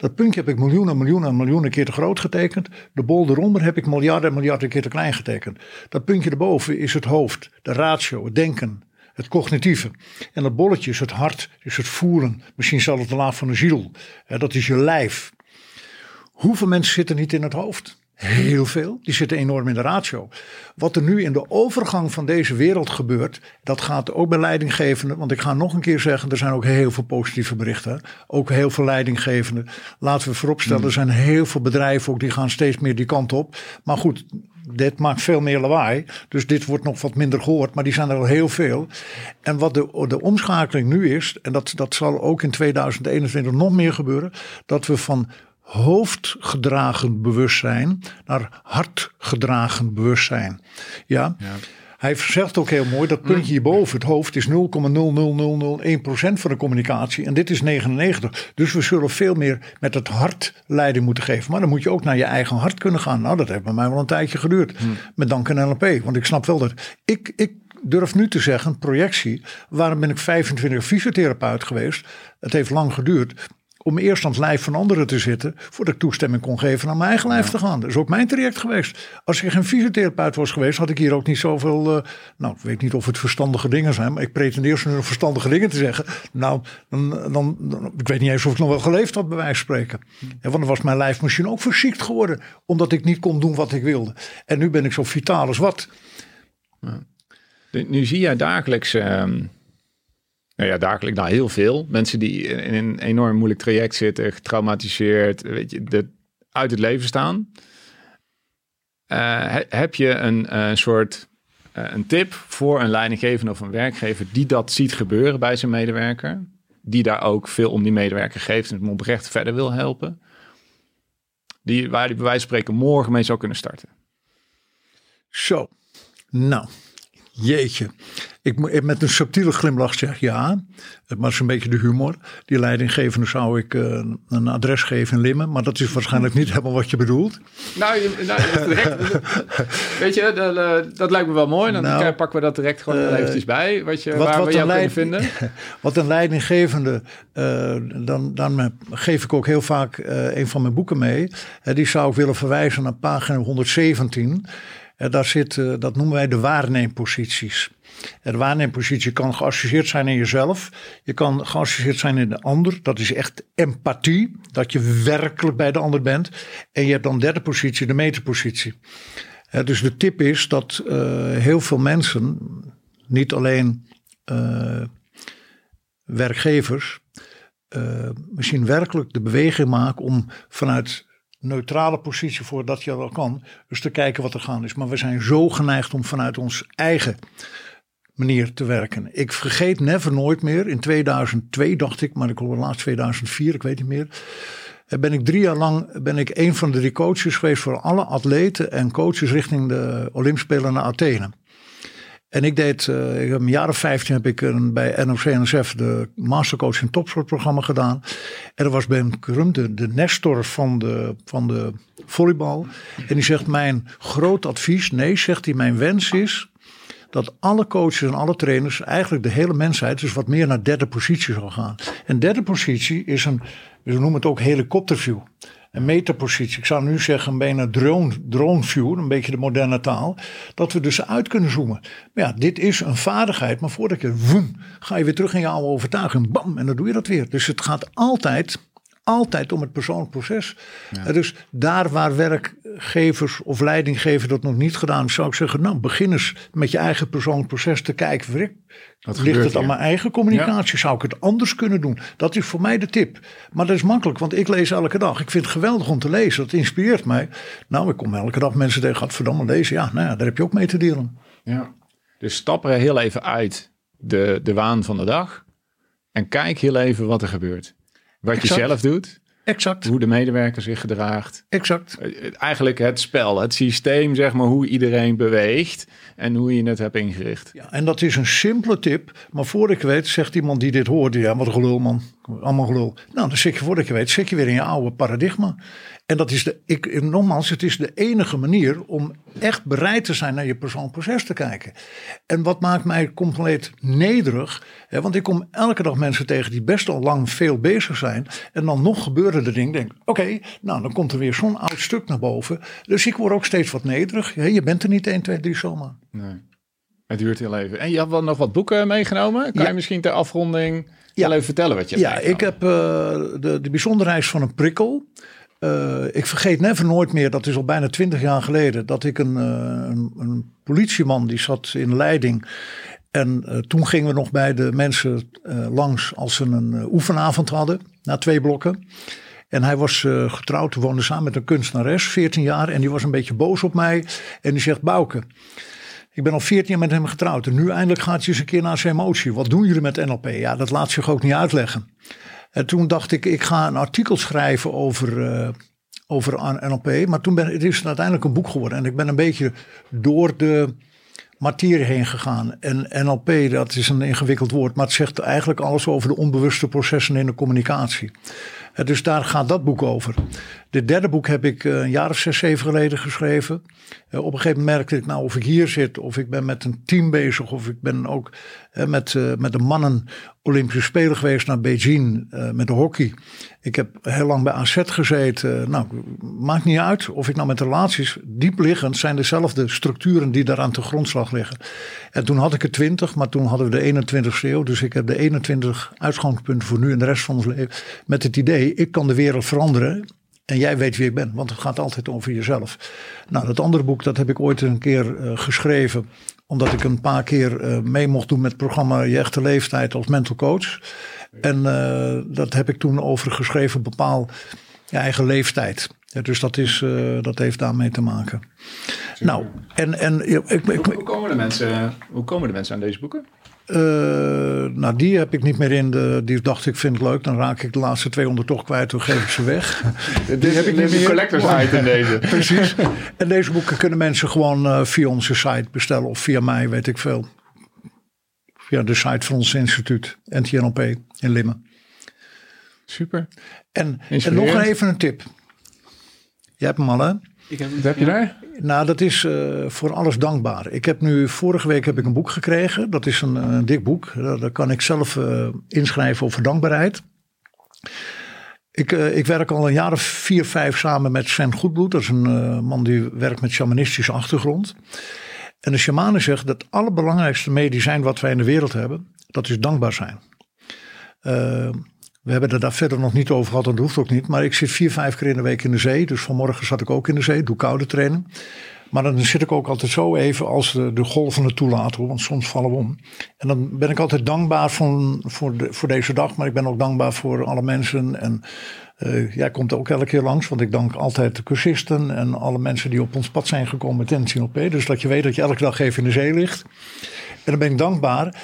Dat puntje heb ik miljoenen, miljoenen, miljoenen keer te groot getekend. De bol eronder heb ik miljarden, miljarden keer te klein getekend. Dat puntje erboven is het hoofd, de ratio, het denken, het cognitieve. En dat bolletje is het hart, is het voelen. Misschien zelfs de laag van de ziel. Dat is je lijf. Hoeveel mensen zitten niet in het hoofd? Heel veel. Die zitten enorm in de ratio. Wat er nu in de overgang van deze wereld gebeurt, dat gaat ook bij leidinggevenden. Want ik ga nog een keer zeggen, er zijn ook heel veel positieve berichten. Ook heel veel leidinggevenden. Laten we vooropstellen, er zijn heel veel bedrijven ook die gaan steeds meer die kant op. Maar goed, dit maakt veel meer lawaai. Dus dit wordt nog wat minder gehoord, maar die zijn er al heel veel. En wat de, de omschakeling nu is, en dat, dat zal ook in 2021 nog meer gebeuren, dat we van hoofdgedragen bewustzijn naar hartgedragen bewustzijn. Ja. Hij zegt ook heel mooi, dat puntje hierboven, het hoofd, is 0,00001% van de communicatie. En dit is 99. Dus we zullen veel meer met het hart leiding moeten geven. Maar dan moet je ook naar je eigen hart kunnen gaan. Nou, dat heeft bij mij wel een tijdje geduurd. Met dank aan NLP. Want ik snap wel dat. Ik, ik durf nu te zeggen, projectie. Waarom ben ik 25 fysiotherapeut geweest? Het heeft lang geduurd. Om eerst aan het lijf van anderen te zitten. voordat ik toestemming kon geven naar mijn eigen lijf te gaan. Dat is ook mijn traject geweest. Als ik geen fysiotherapeut was geweest, had ik hier ook niet zoveel. Uh, nou, ik weet niet of het verstandige dingen zijn, maar ik pretendeer zo verstandige dingen te zeggen. Nou, dan, dan, dan, ik weet niet eens of ik nog wel geleefd had, bij wijze van spreken. En want dan was mijn lijf misschien ook verziekt geworden, omdat ik niet kon doen wat ik wilde. En nu ben ik zo vitaal als wat. Ja. Nu zie je dagelijks. Uh nou ja, dagelijks nou heel veel. Mensen die in een enorm moeilijk traject zitten, getraumatiseerd, weet je, de, uit het leven staan. Uh, heb je een, een soort uh, een tip voor een leidinggevende of een werkgever die dat ziet gebeuren bij zijn medewerker? Die daar ook veel om die medewerker geeft en hem oprecht verder wil helpen? Die, waar die bij wijze van spreken morgen mee zou kunnen starten. Zo, nou, jeetje. Ik met een subtiele glimlach zeg ja, maar dat is een beetje de humor. Die leidinggevende zou ik uh, een adres geven in Limmen, maar dat is waarschijnlijk niet helemaal wat je bedoelt. Nou, nou direct, weet je, dat, uh, dat, lijkt me wel mooi. Dan nou, pakken we dat direct gewoon uh, eventjes bij, wat je, wat, waar wat we jou leid, kunnen vinden. Wat een leidinggevende, dan, dan geef ik ook heel vaak een van mijn boeken mee. die zou ik willen verwijzen naar pagina 117. daar zit, dat noemen wij de waarneemposities. De waarneempositie kan geassocieerd zijn in jezelf. Je kan geassocieerd zijn in de ander. Dat is echt empathie. Dat je werkelijk bij de ander bent. En je hebt dan derde positie, de meterpositie. dus de tip is dat uh, heel veel mensen, niet alleen uh, werkgevers, uh, misschien werkelijk de beweging maken om vanuit neutrale positie voor dat je dat kan, dus te kijken wat er gaan is. Maar we zijn zo geneigd om vanuit ons eigen manier te werken. Ik vergeet never nooit meer. In 2002 dacht ik, maar ik hoor laatst 2004, ik weet niet meer. Eh, ben ik drie jaar lang ben ik een van de drie coaches geweest voor alle atleten en coaches richting de Olympische Spelen naar Athene. En ik deed, uh, ik heb een jaar of 15 heb ik een, bij NOC-NSF de mastercoach in topsportprogramma gedaan. En er was Ben Krum, de, de nestor van de, van de volleybal. En die zegt, mijn groot advies, nee, zegt hij, mijn wens is dat alle coaches en alle trainers, eigenlijk de hele mensheid, dus wat meer naar derde positie zal gaan. En derde positie is een, we noemen het ook helikopterview. Een metapositie. Ik zou nu zeggen bijna drone, drone view, een beetje de moderne taal. Dat we dus uit kunnen zoomen. Maar ja, dit is een vaardigheid. Maar voordat je ga je weer terug in je oude overtuiging. Bam, en dan doe je dat weer. Dus het gaat altijd altijd om het persoonlijk proces. Dus daar waar werkgevers of leidinggevers dat nog niet gedaan zou ik zeggen, nou begin eens met je eigen persoonlijk proces te kijken. Verrek, ligt het aan mijn eigen communicatie? Zou ik het anders kunnen doen? Dat is voor mij de tip. Maar dat is makkelijk, want ik lees elke dag. Ik vind het geweldig om te lezen. Dat inspireert mij. Nou, ik kom elke dag mensen tegen, verdamme lezen. Ja, nou ja, daar heb je ook mee te delen. Ja. Dus stap er heel even uit de, de waan van de dag. En kijk heel even wat er gebeurt. Wat je zelf doet. Exact. Hoe de medewerker zich gedraagt. Exact. Eh, eigenlijk het spel, het systeem, zeg maar, hoe iedereen beweegt en hoe je het hebt ingericht. Ja, en dat is een simpele tip. Maar voordat ik weet, zegt iemand die dit hoorde, ja, wat gelul man. Allemaal gelul. Nou, dan zit je voordat je weet, zit je weer in je oude paradigma. En dat is de, ik, nogmaals, het is de enige manier om echt bereid te zijn naar je persoonlijk proces te kijken. En wat maakt mij compleet nederig, hè, want ik kom elke dag mensen tegen die best al lang veel bezig zijn. En dan nog gebeuren de dingen, denk oké, nou dan komt er weer zo'n oud stuk naar boven. Dus ik word ook steeds wat nederig. je bent er niet 1, 2, 3 zomaar. Nee. Het duurt heel even. En je had wel nog wat boeken meegenomen. Kan je misschien ter afronding ja. even vertellen wat je hebt Ja, ik heb uh, de, de bijzondere reis van een prikkel. Uh, ik vergeet never nooit meer, dat is al bijna twintig jaar geleden, dat ik een, uh, een, een, politieman die zat in leiding. En uh, toen gingen we nog bij de mensen langs als ze een oefenavond hadden, na twee blokken. En hij was getrouwd, woonde samen met een kunstenares, 14 jaar. En die was een beetje boos op mij. En die zegt, Bouke, ik ben al 14 jaar met hem getrouwd. En nu eindelijk gaat hij eens een keer naar zijn emotie. Wat doen jullie met NLP? Ja, dat laat zich ook niet uitleggen. En toen dacht ik, ik ga een artikel schrijven over, uh, over NLP. Maar toen ben, het uiteindelijk een boek geworden. En ik ben een beetje door de materie heen gegaan. En NLP, dat is een ingewikkeld woord, maar het zegt eigenlijk alles over de onbewuste processen in de communicatie. Dus daar gaat dat boek over. Dit derde boek heb ik uh, een jaar of zes, zeven geleden geschreven. Uh, op een gegeven moment merkte ik, nou, of ik hier zit, of ik ben met een team bezig, of ik ben ook met, met de mannen Olympische Spelen geweest naar Beijing met de hockey. Ik heb heel lang bij AZ gezeten. nou, maakt niet uit of ik nou met relaties, diep liggend zijn dezelfde structuren die daar aan grondslag liggen. En toen had ik er twintig, maar toen hadden we de 21ste eeuw. Dus ik heb de 21 uitgangspunten voor nu en de rest van ons leven. Met het idee, ik kan de wereld veranderen. En jij weet wie ik ben, want het gaat altijd over jezelf. Nou, dat andere boek, dat heb ik ooit een keer uh, geschreven. Omdat ik een paar keer uh, mee mocht doen met het programma Je Echte Leeftijd als mental coach. En uh, dat heb ik toen over geschreven, bepaal je eigen leeftijd. Ja, dus dat, is, dat heeft daarmee te maken. Nou, en, en ik, ik, hoe, komen de mensen, hoe komen de mensen aan deze boeken? Uh, nou, die heb ik niet meer in. De, die dacht ik vind het leuk. Dan raak ik de laatste 200 toch kwijt. Dan geef ik ze weg. die heb ik niet meer. collectors item deze. Precies. En deze boeken kunnen mensen gewoon uh, via onze site bestellen. Of via mij, weet ik veel. Via de site van ons instituut. NTNLP in Limmen. Super. En, en nog even een tip. Je hebt hem al hè? Ik heb, Wat heb je daar? Nou, dat is uh, voor alles dankbaar. Ik heb nu, vorige week heb ik een boek gekregen. Dat is een, een dik boek. Daar kan ik zelf uh, inschrijven over dankbaarheid. Ik, uh, ik werk al een jaar of vier, vijf samen met Sven Goedbloed. Dat is een man die werkt met shamanistische achtergrond. En de shamanen zeggen dat het allerbelangrijkste medicijn wat wij in de wereld hebben, dat is dankbaar zijn. We hebben het daar verder nog niet over gehad, en dat hoeft ook niet. Maar ik zit vier, vijf keer in de week in de zee. Dus vanmorgen zat ik ook in de zee, doe koude training. Maar dan zit ik ook altijd zo even als de, de golven het toelaten, want soms vallen we om. En dan ben ik altijd dankbaar voor, voor, de, voor deze dag, maar ik ben ook dankbaar voor alle mensen. En uh, jij komt ook elke keer langs, want ik dank altijd de cursisten en alle mensen die op ons pad zijn gekomen met NCLP. Dus dat je weet dat je elke dag even in de zee ligt. En dan ben ik dankbaar.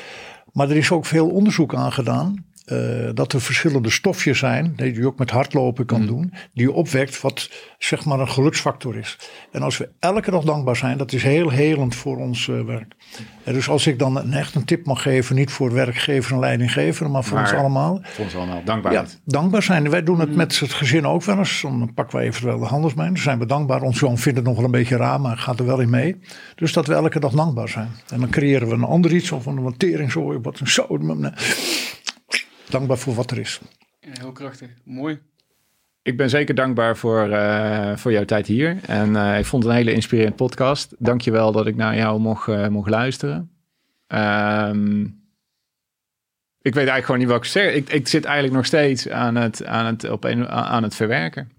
Maar er is ook veel onderzoek aan gedaan. Uh, dat er verschillende stofjes zijn, die je ook met hardlopen kan mm. doen, die je opwekt, wat zeg maar een geluksfactor is. En als we elke dag dankbaar zijn, dat is heel helend voor ons uh, werk. En dus als ik dan een, echt een tip mag geven, niet voor werkgever en leidinggever, maar voor maar ons allemaal. Voor ons allemaal, dankbaarheid. Ja, dankbaar zijn. Wij doen het mm. met het gezin ook wel eens. Dan pakken wij eventueel de handelsmijn. Dan zijn we dankbaar. Ons zoon vindt het nog wel een beetje raar, maar gaat er wel in mee. Dus dat we elke dag dankbaar zijn. En dan creëren we een ander iets of een watteringszooi, wat een zo dankbaar voor wat er is. Heel krachtig. Mooi. Ik ben zeker dankbaar voor, uh, voor jouw tijd hier. En uh, ik vond het een hele inspirerend podcast. Dank je wel dat ik naar jou mocht, uh, mocht luisteren. Um, ik weet eigenlijk gewoon niet wat ik zeg. Ik, ik zit eigenlijk nog steeds aan het, aan het, op een, aan het verwerken.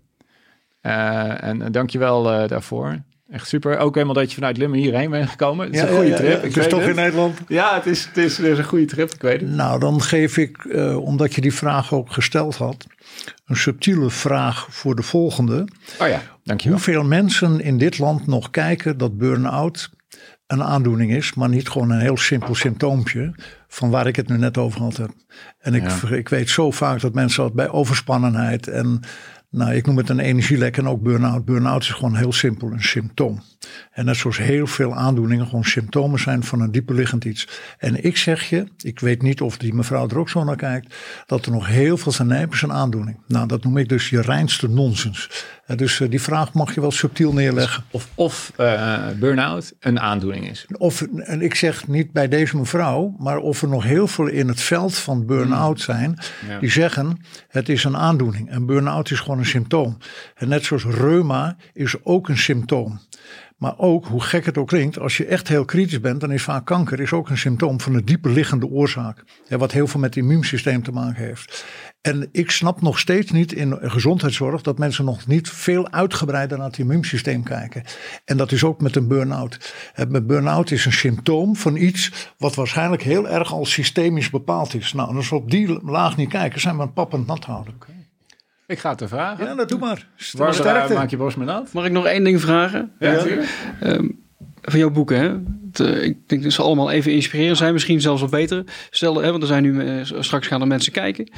en dank je wel daarvoor. Echt super. Ook helemaal dat je vanuit Limmen hierheen bent gekomen. Het is ja, een goede ja, trip. Ja, het is toch het. in Nederland? Ja, het is, het, is, het is een goede trip. Ik weet het. Nou, dan geef ik, uh, omdat je die vraag ook gesteld had, een subtiele vraag voor de volgende. Oh ja, dankjewel. Hoeveel mensen in dit land nog kijken dat burn-out een aandoening is, maar niet gewoon een heel simpel symptoompje van waar ik het nu net over had heb. En ik, ik weet zo vaak dat mensen dat bij overspannenheid en nou, ik noem het een energielek en ook burn-out. Burn-out is gewoon heel simpel een symptoom. En net zoals heel veel aandoeningen gewoon symptomen zijn van een dieperliggend iets. En ik zeg je, ik weet niet of die mevrouw er ook zo naar kijkt, dat er nog heel veel zijn nijpers een aandoening. Nou, dat noem ik dus je reinste nonsens. Dus uh, die vraag mag je wel subtiel neerleggen. Of, of uh, burn-out een aandoening is. Of, en ik zeg niet bij deze mevrouw, maar of er nog heel veel in het veld van burn-out zijn, ja. die zeggen het is een aandoening. En burn-out is gewoon een symptoom. En net zoals reuma is ook een symptoom. Maar ook, hoe gek het ook klinkt, als je echt heel kritisch bent, dan is vaak kanker is ook een symptoom van een dieper liggende oorzaak. Ja, wat heel veel met het immuunsysteem te maken heeft. En ik snap nog steeds niet in gezondheidszorg dat mensen nog niet veel uitgebreider naar het immuunsysteem kijken. En dat is ook met een burn-out. Met burn-out is een symptoom van iets wat waarschijnlijk heel erg al systemisch bepaald is. Nou, als we op die laag niet kijken, zijn we een pappend nat houden. Okay. Ik ga het te vragen. Ja, dat doe maar. Waar maak je bos met nat? Mag ik nog één ding vragen? Ja, natuurlijk. Ja. Um, van jouw boeken, hè? Uh, ik denk dat ze allemaal even inspirerend zijn, misschien zelfs wel beter. Stel, hè, want er zijn nu uh, straks gaan er mensen kijken.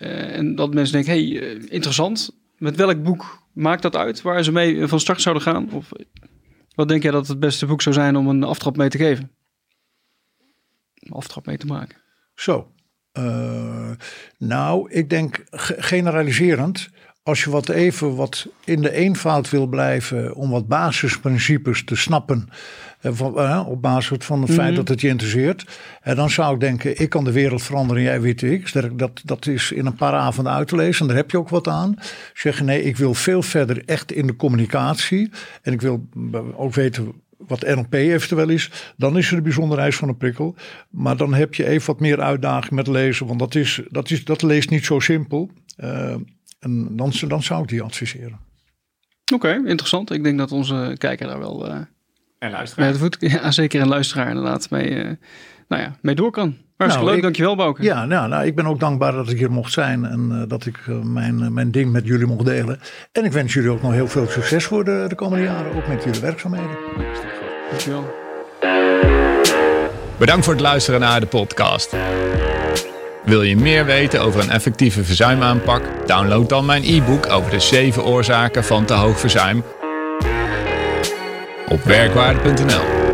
Uh, en dat mensen denken, hey, interessant. Met welk boek maakt dat uit waar ze mee van start zouden gaan? Of wat denk jij dat het beste boek zou zijn om een aftrap mee te geven? Een aftrap mee te maken. Zo, nou, ik denk generaliserend. Als je wat even wat in de eenvoud wil blijven om wat basisprincipes te snappen. Uh, op basis van het feit mhm. dat het je interesseert. En dan zou ik denken, ik kan de wereld veranderen, jij weet ik. Dat, dat is in een paar avonden uit te lezen en daar heb je ook wat aan. Zeg nee, ik wil veel verder echt in de communicatie. En ik wil ook weten wat NLP eventueel is, dan is er de bijzonderheid van een prikkel. Maar dan heb je even wat meer uitdaging met lezen, want dat, is, dat, is, dat leest niet zo simpel. Uh, en dan, dan zou ik die adviseren. Oké, interessant. Ik denk dat onze kijker daar wel... Uh, en luisteraar. Voet, ja, zeker een luisteraar inderdaad mee, uh, nou ja, mee door kan. Hartstikke nou, leuk, dankjewel Bouke. Ja, nou, nou, ik ben ook dankbaar dat ik hier mocht zijn en uh, dat ik uh, mijn, mijn ding met jullie mocht delen. En ik wens jullie ook nog heel veel succes voor de, de komende jaren, ook met jullie werkzaamheden. Dankjewel. Bedankt voor het luisteren naar de podcast. Wil je meer weten over een effectieve verzuimaanpak? Download dan mijn e-book over de 7 oorzaken van te hoog verzuim op werkwaarde.nl.